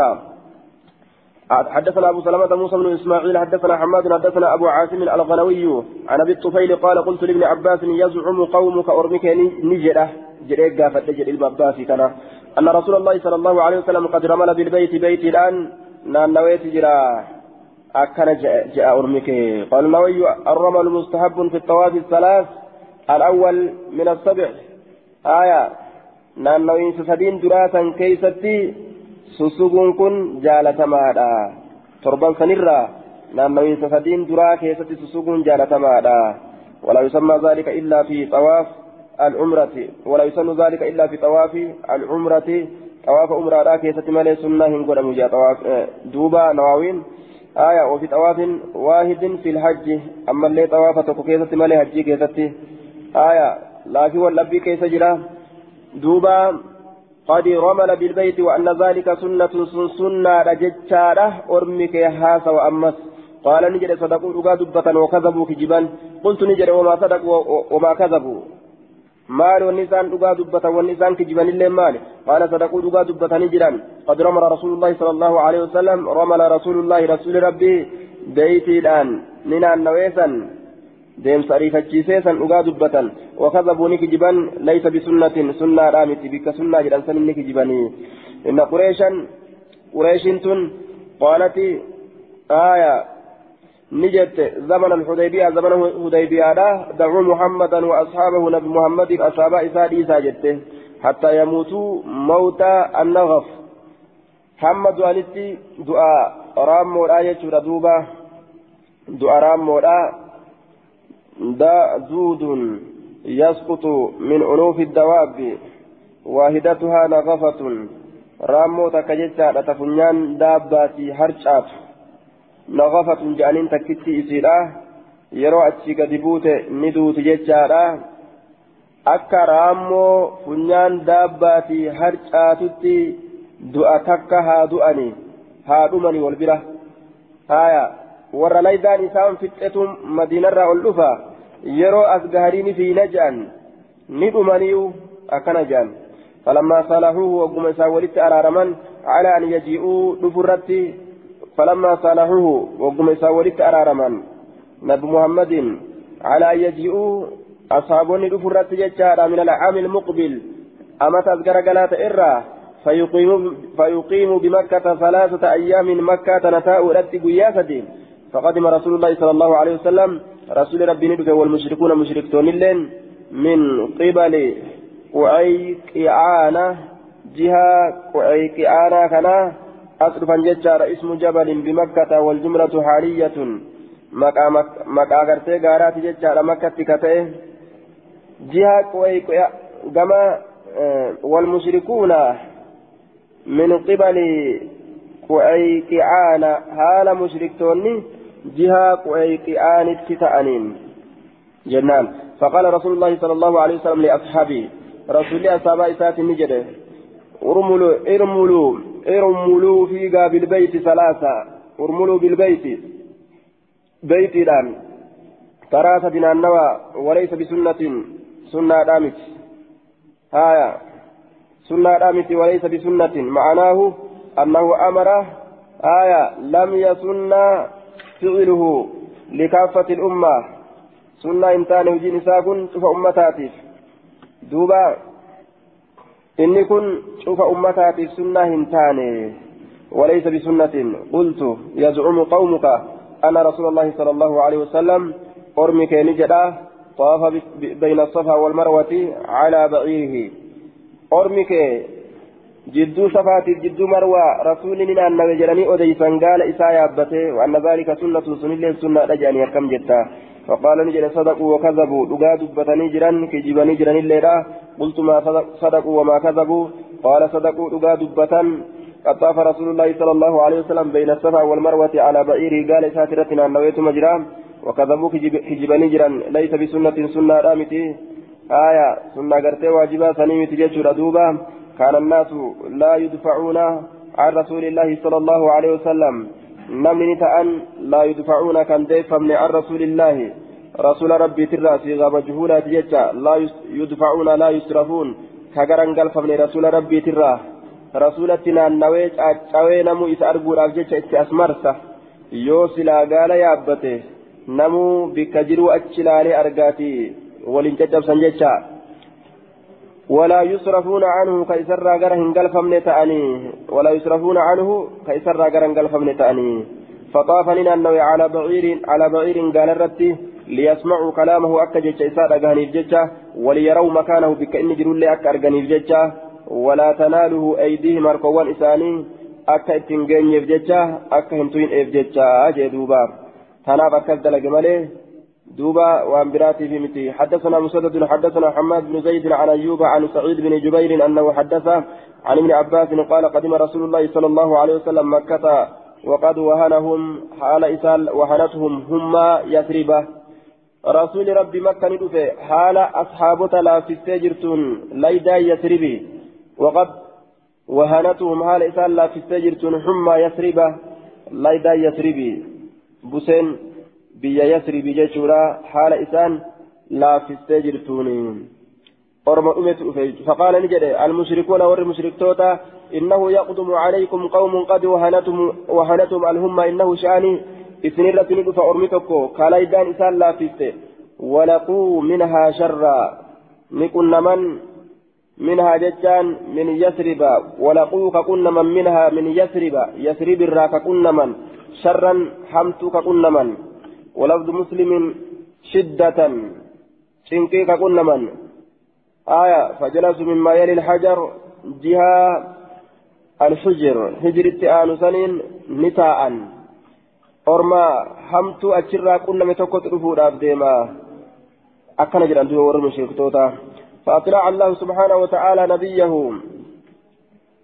حدثنا ابو سلمة موسى بن اسماعيل حدثنا حماد حدثنا ابو عاصم الغنوي عن ابي الطفيل قال قلت لابن عباس يزعم قومك ارمك نجده جريك قافت جري الباباسي كان أن رسول الله صلى الله عليه وسلم قد رمل بالبيت بيت الآن. نان نويت جرا. أكن جاء أرمك. قال النووي الرمل مستحب في الطواف الثلاث. الأول من السبع. آية. نان نوين سبين دراسا كيستي. sussuguun kun jaalatamaadha torban sanirraa naannawiinsa sadiin duraa keessatti sussuguun jaalatamaadha ولا يسمى ذلك إلا في طواف. العمرة ولا يسمى ذلك إلا في طواف العمرة. طواف عمرة لا كيسة مالي سنة هنقول مجا طواف دوبا نواوين. آية وفي طواف واحد في الحج. أما اللي طواف تكو كيسة مالي حجي كيسة آية لكن واللبي كيسة جرا. دوبا قد رمل بالبيت وأن ذلك سنة سنة رجتشارة أرمك هاسا وأمس. قال نجد صدقوا رقا دبة وكذبوا كجبا. قلت نجد وما صدقوا وما كذبوا. رقا دبة والنسان كجبا إلا مال قال صدقوا رقا دبة نجدا قد رمل رسول الله صلى الله عليه وسلم رمل رسول الله رسول ربي بيتي الآن ننا نويسا deemsa ariifachiisee san dhugaa dubbatan wakazabuu ni kijiban laysa bisunnatin sunnaadhaa miti bikka sunnaa jedhan san inni kijibanii inna qureeshan qureeshin tun qaalati aaya jette zaman alhudaybiyaa zaman hudaybiyaadha dacuu muhammadan wa ashaabahu nabi muhammadiif ashaabaa isaa dhiisaa jette hattaa yamuutuu mawta annagaf hamma du'anitti du'a raammoodha jechuudha duuba du'a raammoodha دود يسقط من أنوف الدواب واحدتها نغفة رامو تكجتا تفنيان داباتي هرشات naqafatun jedhaniin takkitti isiidha. Yeroo achi gadi buute ni duuti jechaadha. Akka raammoo funyaan daabbaatii harcaatutti du'a takka haa du'anii haa dhumanii wal bira. Haaya warra laydaan isaan fixxetu madiinarraa ol dhufa. Yeroo as gaharii ni fiina jedhan ni dhumaniiu akkana jedhan falammaa salahuuhu wagguma isaan walitti araaraman calaa an yaji'uu dhufu فلما صالحوه وقم ولدت أرارما نبي محمد على أن يجيئوا أصحابني دفرت ججارا من العام المقبل أما تذكر قلات إرّا فيقيم, بمكة ثلاثة أيام مكة نتاء رد قياسة. فقدم رسول الله صلى الله عليه وسلم رسول ربي ندك والمشركون مشركتون اللين من قبل قعيقعانة جهة قعيقعانة كنا أصرفا ججار اسم جبل بمكة والجملة حالية مكا غرتي غارات ججار مكة كتئ جهة قعيقعانة كما والمشركون من قبل قعيقعان هال مشركتوني جهة قعيقعان تتأنين جنان فقال رسول الله صلى الله عليه وسلم لأصحابه رسول الله أصحاب إسات النجدة ارملوا ارملوا ارملوا فيها بالبيت ثلاثة ارملوا بالبيت بيت الآن ثلاثة بن النوى وليس بسنة سنة دامت هايا سنة دامت وليس بسنة معناه أنه أمر آية لم يسن فعله لكافة الأمة سنة إنتان وجين ساكن شوف أمتاتف دوبا إني كن شوف أمتاتف سنة إنتان وليس بسنة قلت يزعم قومك أن رسول الله صلى الله عليه وسلم أرمك نجدا طاف بين الصفا والمروة على بعيره أرمك جدو صفات جدو مروى رسول النبي جلني أديسا قال إسا يابته وأن ذلك سنة سنة سنة رجعني أركم جتا فقال نجل صدقوا وكذبوا. لقا دبتني جران كجبني جران الليلة. قلت ما صدقوا وما كذبوا؟ قال صدقوا. لقا دبتا قد طاف رسول الله صلى الله عليه وسلم بين الصفا والمروة على بعيره قال ساترتنا نويت مجرام وكذبوا كجبني جران. ليس بسنة سنة رامتي. آية سنة قرتي واجبا سنيمتي جيشور دوبا كان الناس لا يدفعون عن رسول الله صلى الله عليه وسلم. namni ta'an laa yudfacuuna kan deeffamne an rasuulillaahi rasuula rabbii tirraa siigaa majhuulaati jecha laa yudfacuuna laa yusrafuun ka garangalfamne rasuula rabbii tirraa rasuulatti naannawee caaccawee namuu isa arguudhaaf jecha itti as marsa yoo silaa gaala yaabbate namuu bikka jiruu achi ilaalee argaatii waliin caccabsan jechaa ولا يصرفون عنه كيسر غره هنقل فمن تأني ولا يصرفون عنه كيسر غره هنقل فمن تأني فطاف لنا النوي على بعير على بعير قال الرتي ليسمعوا كلامه أكا جيتشا إساء أغاني جيتشا وليروا مكانه بك إن جرول أكا أرغاني جيتشا ولا تناله أيديهم أركوان إساني أكا إتنجين جيتشا أكا هنتوين إف جيتشا أجي دوبا تناب أكا دلق مليه دوبا وعن براتي في متي. حدثنا مسدد حدثنا حماد بن زيد عن أيوب عن سعيد بن جبير أنه حدث عن ابن عباس قال قدم رسول الله صلى الله عليه وسلم مكة وقد وهنهم حال إسال وهنتهم هم يثربة. رسول ربي مكة ندفع. حال أصحاب لا في السجرتون ليدا يثربي. وقد وهنتهم حال إسال لا في السجرتون هم يثربة. ليدا يثربي. بسين biyya yasribi jechuudha haala isaan laaffistee jirtuuni orma dhumetu dhufe faqaala ni jedhe almushrikuuna warri mushriktoota innahu yaqdumu calaykum qawmun qad wahanatum alhumma innahu sha'anii isin irratti ni dhufa ormi tokko kalaydaan isaan laaffiste walaquu minhaa sharraa ni qunnaman منها ججان من يثرب ولقوا كقنما منها من يثرب يثرب الرا كقنما شرا حمت كقنما ولفظ مسلم شدة. شنكيك كنا من آية فجلسوا مما يلي الحجر جهة الحجر. هجر التآن سنين نتاء. أرما همت أشرا كنا متوكت رفودا بديما. أكن جران دو ورم شيكتوتا فأطلع الله سبحانه وتعالى نبيه.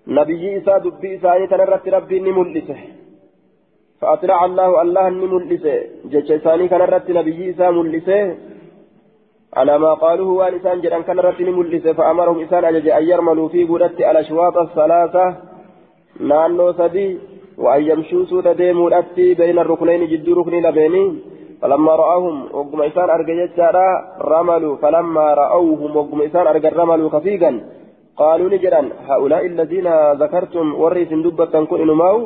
نبي إسا دبي إسا تنرت ربي نملسه فأطلع الله الله نملسه جتش ثاني كان رت نبي إسا ملسه. على ما قالوه وان إسان جران كان رت نملسه فأمرهم إسان أجج أن يرملوا في قدرت الأشواط الثلاثة. نانو سدي وأن يمشوا سوت ديمو الأتي بين الركنين جد ركن لبيني فلما رآهم وقم إسان أرجع جتشارا رملوا. فلما رأوهم وقم إسان أرجع رملوا خفيقا. قالوا نجرا هؤلاء الذين ذكرتم ورث دبة كن إنماو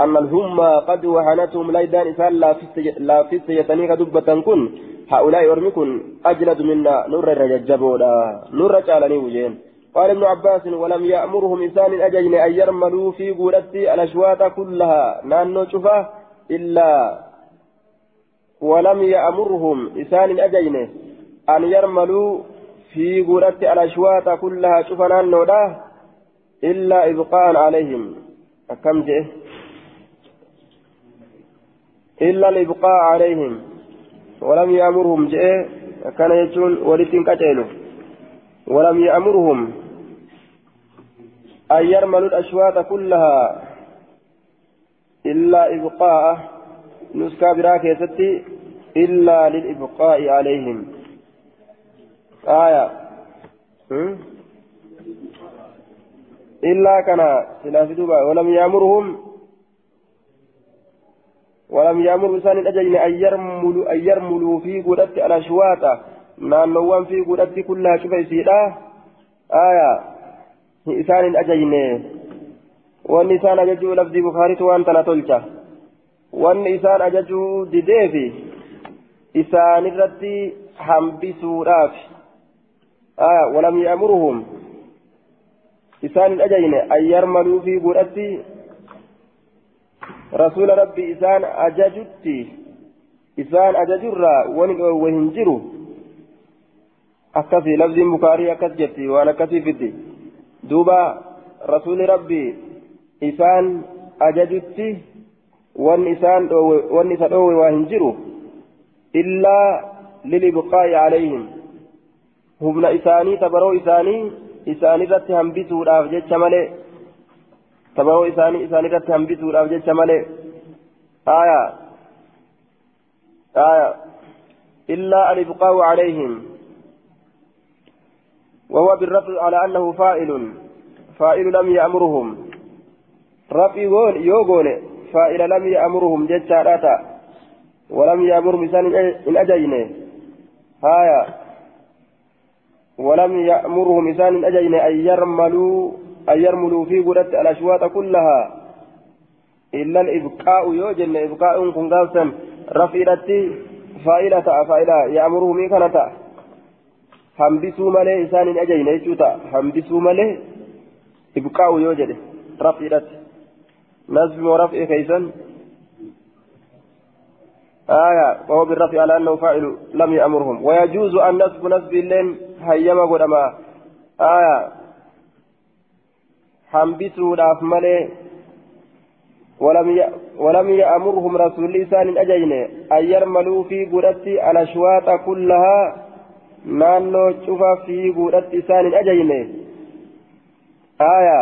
أن الهمة قد وهنتهم ليدان إسان لا في سيتنيك دبة كن هؤلاء أرمكن أجلد منا نور الرججبولا نور جالني وجين قال ابن عباس ولم يأمرهم إنسان أجين أن يرملوا في قولتي الأشواط كلها. نانو شفا إلا ولم يأمرهم إنسان أجين أن يرملوا في قولتي الأشواط كلها. شفا نانو إلا إبقاء عليهم كم جئ إلا الإبقاء عليهم. ولم يأمرهم جئ كان يجون ولتين كتيلو ولم يأمرهم أن يرملوا الأشواط كلها إلا إبقاء نسكا براكيستي إلا للإبقاء عليهم. آية. إلا كان ولم يأمرهم ولم يأمر إنسان الأجل أن يرملوا أن يرملوا في قدرة الأشواط. نانوان في قدرة كلها كيف يسيرا آية. إنسان الأجل وأن إنسان أججوا لفظ بخاري وأن تنتلجا وأن إنسان أججوا دديفي إنسان الرتي حنبسوا رافي آية. ولم يأمرهم. إنسان الأجل أن يرملوا في قدرة رسول ربي إسان أججتي إسان أججرا وهنجروا أكثي لفظ بخاري أكثجتي وأنا كثي فدي. دوبا رسول ربي إسان أججتي وان إسان وان إسان وهنجروا إلا للإبقاء عليهم. هم إساني تبروا إساني إساني ذات همبسوا الأفجج ملئ tabaroo isaanii isaan irratti hambisuudhaaf jecha malee aya aya illaa alibqaa'u calayhim وهو بالرفع على أنه فاعل فاعل لم يأمرهم رفع يوغون فاعل لم يأمرهم جتاراتا ولم يأمر مثال إن أجينه هايا ولم يأمرهم مثال إن أجينه أن يرملوا أن يرملوا في قدرة الأشواط كلها. إلا الإبقاء يوجن إبقاء كن قاسم رفيرتي فائلة فائلة. يأمره مي كانت hambisuu malee isaan hin ajajne jechuudha hambisuu malee ibqaa'u yoo jedhe rafiidhatti nasbi moo raf'i keeysan آية وهو بالرفع على أنه فاعل لم يأمرهم. ويجوز أن نسب نسب اللين هيما قدما. آية hambisuudhaaf malee ولم يأمرهم رسول لسان أجين أن يرملوا في قدرة الأشواط كلها نانو شوفا في قدرة لسان أجين آية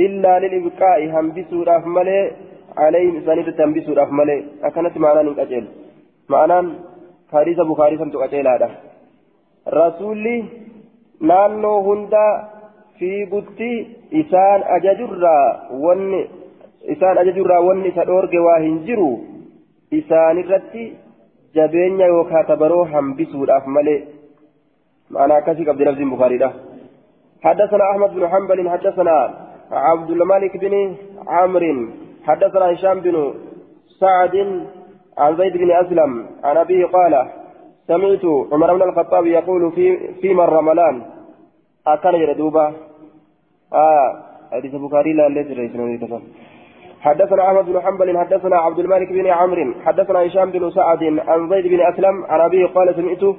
إلا للإبقاء هنبسوا راف ملي عليهم إساني تنبسوا راف ملي أكنت معنا نكأجل معنى كاريسة بخاريسة تكأجل هذا رسولي نانو هندا fiigutti isaan ajajurraa wanni isaan ajajurraa wanni isa dhoorge waa hin jiru isaanirratti jabeenya yookaan tabaroo hambisuudhaaf malee معنى كسي قبل لفظ البخاري حدثنا أحمد بن حنبل حدثنا عبد الملك بن عمرو حدثنا هشام بن سعد عن زيد بن أسلم عن أبيه قال سمعت عمر بن الخطاب يقول في في من رملان أكل يردوبا آه حديث البخاري لا ليس حدثنا أحمد بن حنبل حدثنا عبد الملك بن عمرو حدثنا هشام بن سعد عن زيد بن أسلم عن أبيه قال سمعت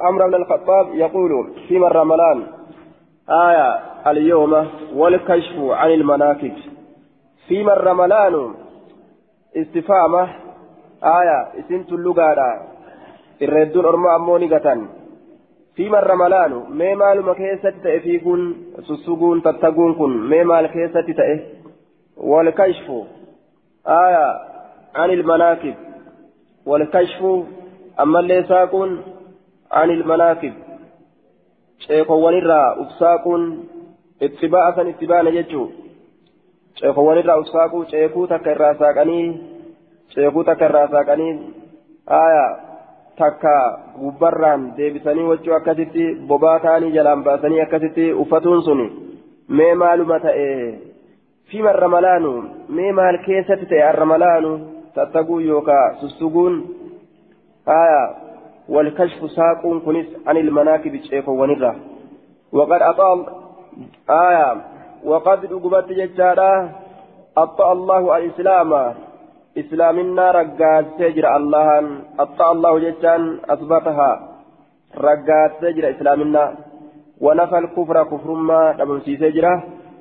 عمرو بن الخطاب يقول في رمضان آية اليوم والكشف عن المناكب. في رمضان استفامة آية اسمت اللغة الردون أرمى أموني مر ملان مي مال ما كيست في كن سسقون تتقون كن مي مال كيست تأه والكشف آية عن المناكب والكشف أما اللي ساكن عن المناكب شيخوان الرا أفساكن اتباعة اتباعا يجو شيخوان الرا أفساكو شيخو تكرا ساكني شيخو تكرا ساكني آية takka gubbarraan deebisanii wachuu akkasitti bobaa ta'anii jalaan baasanii akkasitti uffatuun sun mee maaluma ta'e fima ramalaanu mee maal keessatti ta'e arramalaanu tattaguu yookaa sussuguun haya والكشف ساق كنس عن المناكب الشيخ ونرى وقد أطال آية وقد أقبت ججارة أطأ الله الإسلام islaaminaa raggaattee jira allahan. Axxa allahu jechaan asbataha raggaattee jira islaaminaa. Wanafa alkufra kufrummaa dhabamsiisee jira.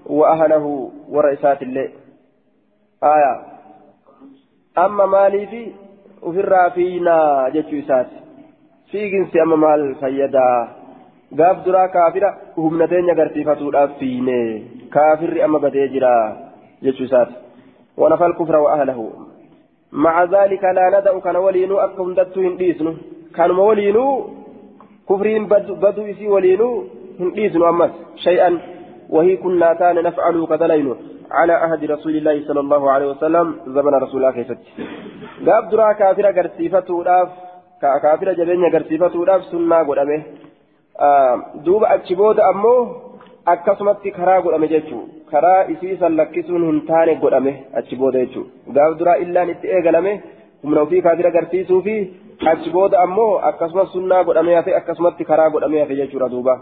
Wa'ahlahu warra isaatillee aya. Amma maaliifi ofirraa fiinaa jechuu isaati. Fiiginsi amma maal fayyadaa? Gaaf duraa kaafira humnateenya agarsiifatuudhaaf fiine kaafirri amma badee jira jechuu isaati. Wanafa alkufra wa'ahlahu مع ذلك لا ندع كان ولينو أكهم دتو هنديسنو. كان ولينو كفرين بدو, إسي ولينو هنديسنو أمس شيئا. وهي كنا كان نفعل كذلينو. على عهد رسول الله صلى الله عليه وسلم زمن رسول الله كيست قاب درا كافر قرسيفته داف كافر جبين قرسيفته داف سنة قدامه. آه دوب أتشبود أمو akkasumatti karaa godhame jechuun karaa isii san lakkisuun hin taane godhame achi booda jechuun gaaf duraa illaan itti eegalame humna ofii kaafira agarsiisuu fi achi booda ammoo akkasumas sunnaa godhamee hafe akkasumatti karaa godhamee hafe jechuudha duuba.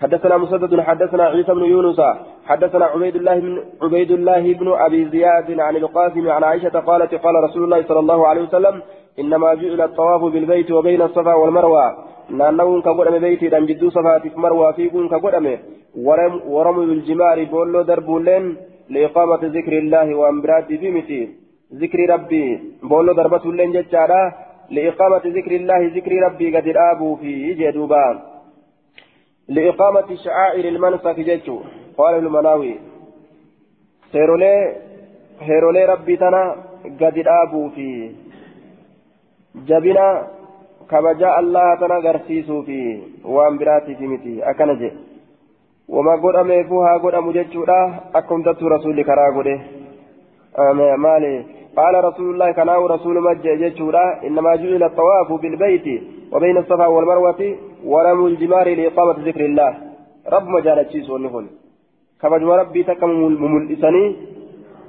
حدثنا مسدد حدثنا عيسى بن يونس حدثنا عبيد الله بن عبيد الله بن ابي زياد عن القاسم عن عائشه قالت قال رسول الله صلى الله عليه وسلم انما جعل الطواف بالبيت وبين الصفا والمروه naannawuun ka godhame beeytiidhaan jidduu safaatiif marwaa fiiguun ka godhame waramu biljimaari boolloo darbuulleen liiqaamati zikri illaahi waan biraatti fi miti zikri rabbii boolloo darbatuulleen jechaadha liiqaamati zikri illaahi zikri rabbii gadi dhaabuu fi jedhuuba liiqaamati sha'aa'iri ilmansaki jechuu qaala ilmanaawi seerolee heerolee rabbii tana gadi dhaabuu fi jabina kabajaa allaha tana agarsiisuu fi waan biraatiif miti akkana je wama godhameefuu haa godhamu jechuudha akkumtattuu rasuulli karaa godhe maali qaala rasuulullahi kanaahu rasuulu majje jechuudha innamaa ju'ila xawaafu bilbeyti وبين الصفا والمروة ورموا الجمار لإقامة ذكر الله رب مجال تشيس ونهن كما جوا ربي تكم مملئسني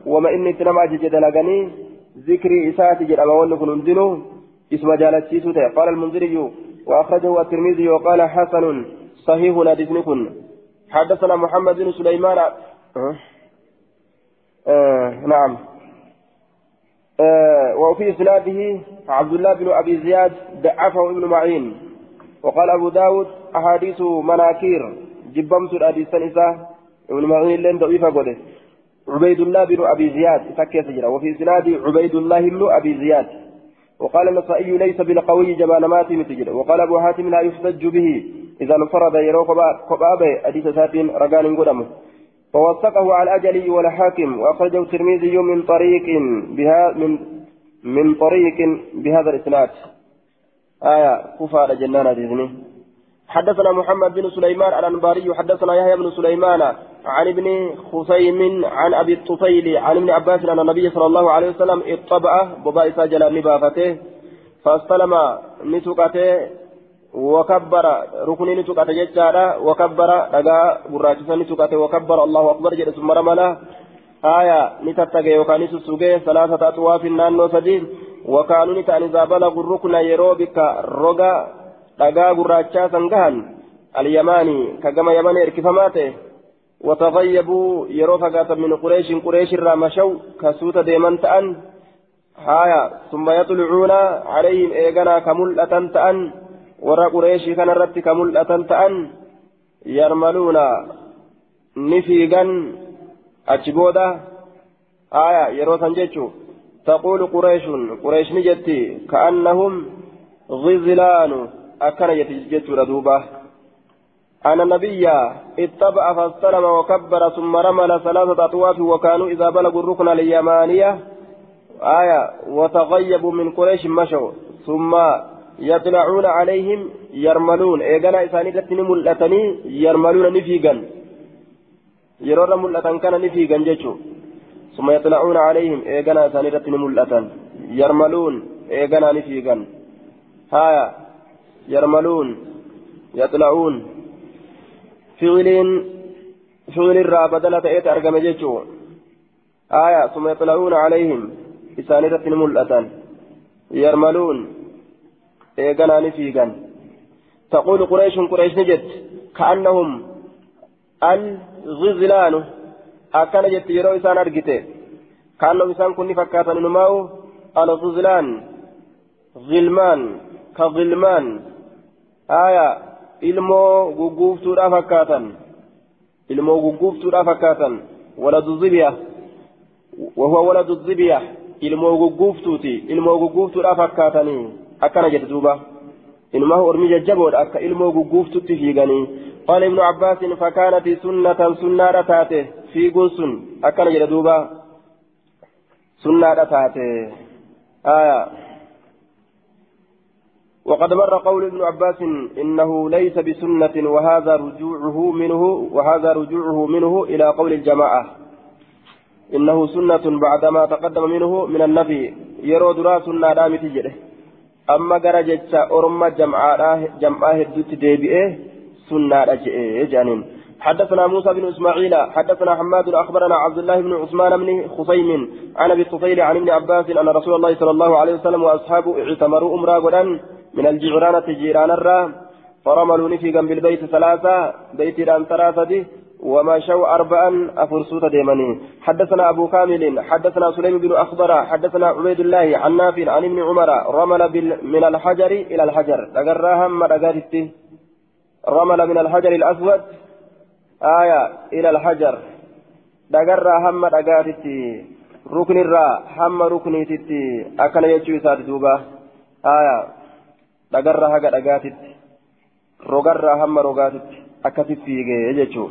وما إني تنمى جد لغني ذكري إساتي جد أما ونكن اسم جالتشيس قال المنذري وأخرجه الترمذي وقال حسن صحيح حديث حدثنا محمد بن سليمان. أه؟ أه نعم. أه وفي إسناده عبد الله بن أبي زياد ضعفه ابن معين. وقال أبو داود أحاديث مناكير. جبمت الحديث إساء ابن معين لن ضعيف قوله عبيد الله بن أبي زياد وفي إسناده عبيد الله بن أبي زياد. وقال النسائي ليس بالقوي جبان مات متجر وقال أبو حاتم لا يحتج به. إذا انفرد يرو قبابه حديث ساتين رقان قدمه فوثقه على الأجلي والحاكم وأخرجه الترمذي من طريق بها من من طريق بهذا الإسناد. آية كفى جنان ديزني حدثنا محمد بن سليمان الأنباري حدثنا يحيى بن سليمان عن ابن خثيم عن أبي الطفيل عن ابن عباس أن النبي صلى الله عليه وسلم اطبع ببائس جل نبافته فاستلم نتقته وكبر ركن نتقته ججارا وكبر دقا براجسا نتقته وكبر الله أكبر جل ثم رمله آية نتتقى وكان سسوقه ثلاثة أطواف نانو سدين وكانوا نتأن إذا بلغوا الركن يروبك رقا dhagaa gurraachaa san gahan alyamaanii kagama yamana erkifamaate watagayyabuu yeroo fagaatan min qureeshin qureeshirraa mashaw kasuuta deeman ta'an haya summa yaxlucuuna calayhim eeganaa ka mul'atan ta'an warra qureeshii kana irratti ka mul'atan ta'an yarmaluuna ni fiigan achi booda haya yeroo san jechu تقول قريش قريش نجتي كأنهم غزلان أكن يتجد دوبة أن النبي اتبع فاستلم وكبر ثم رمل ثلاثة أطواف وكانوا إذا بلغوا الركن اليمانية. آية وتغيبوا من قريش مشوا ثم يطلعون عليهم يرملون. إيغانا إساني تتني ملأتني يرملون نفيقا. يرون ملأتن كان نفيقا جيشو ثم يطلعون عليهم إيغانا إساني تتني ملأتن يرملون إيغانا نفيقا. هايا يرملون يطلعون. فعل فعل الرا بدلة إيت أرقم جيشو آية ثم يطلعون عليهم. إساني تتني ملأتن يرملون. إيغانا نفيقا تقول قريش قريش نجد كأنهم الغزلان. أكان جت يرو إسان أرقته كأنهم إسان كن فكاتا نماو. الغزلان. غلمان. كغلمان. آية ilmoo gugguuftuudha fakkaatan ilmoo gugguuftuudha fakkaatan waladu zibiya wahuwa waladu zibiya ilmoo gugguuftuuti ilmoo gugguuftuudha fakkaatanii akkana jedhe duuba ilmahu ormi jajjaboodha akka ilmoo gugguuftutti fiiganii قال ابن عباس فكانت سنة سنة رتاته في قنصن أكن جل دوبا سنة رتاته آية وقد مر قول ابن عباس إنه ليس بسنة وهذا رجوعه منه وهذا رجوعه منه إلى قول الجماعة. إنه سنة بعدما تقدم منه من النفي يرو درا سنة دامت جده أما قرجت أرمى جمعاء جمعاء هدوت ديبئه سنة أجئه جانين. حدثنا موسى بن إسماعيل حدثنا حماد أخبرنا عبد الله بن عثمان بن خصيم عن أبي الطفيل عن ابن عباس أن رسول الله صلى الله عليه وسلم وأصحابه اعتمروا أمرا غدا من الجعرانة جيران الرا فرملوا جنب البيت ثلاثة بيت الان ثلاثة ومشوا أربعا أفرسوت ديماني حدثنا أبو كامل حدثنا سليم بن أخضر حدثنا عبيد الله عن نافع عن ابن عمر رمل من الحجر إلى الحجر. تقراها ما رمل من الحجر الأسود آية إلى الحجر. دقرا هم دقاتتي ركن الرا هم ركنيتتي أكن يجوي ساد دوبا. آية دقرا هقا دقاتتي روغرا هم روغاتتي أكتت فيجي يجو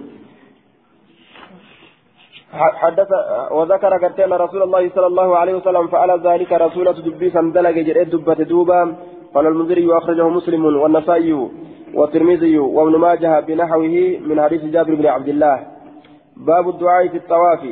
حدث وذكر قتل رسول الله صلى الله عليه وسلم فعل ذلك رسولة دبي سندلق جريد دبة دوبا قال المنذري أخرجه مسلم والنسائي والترمذي وابن ماجه بنحوه من حديث جابر بن عبد الله باب الدعاء في الطواف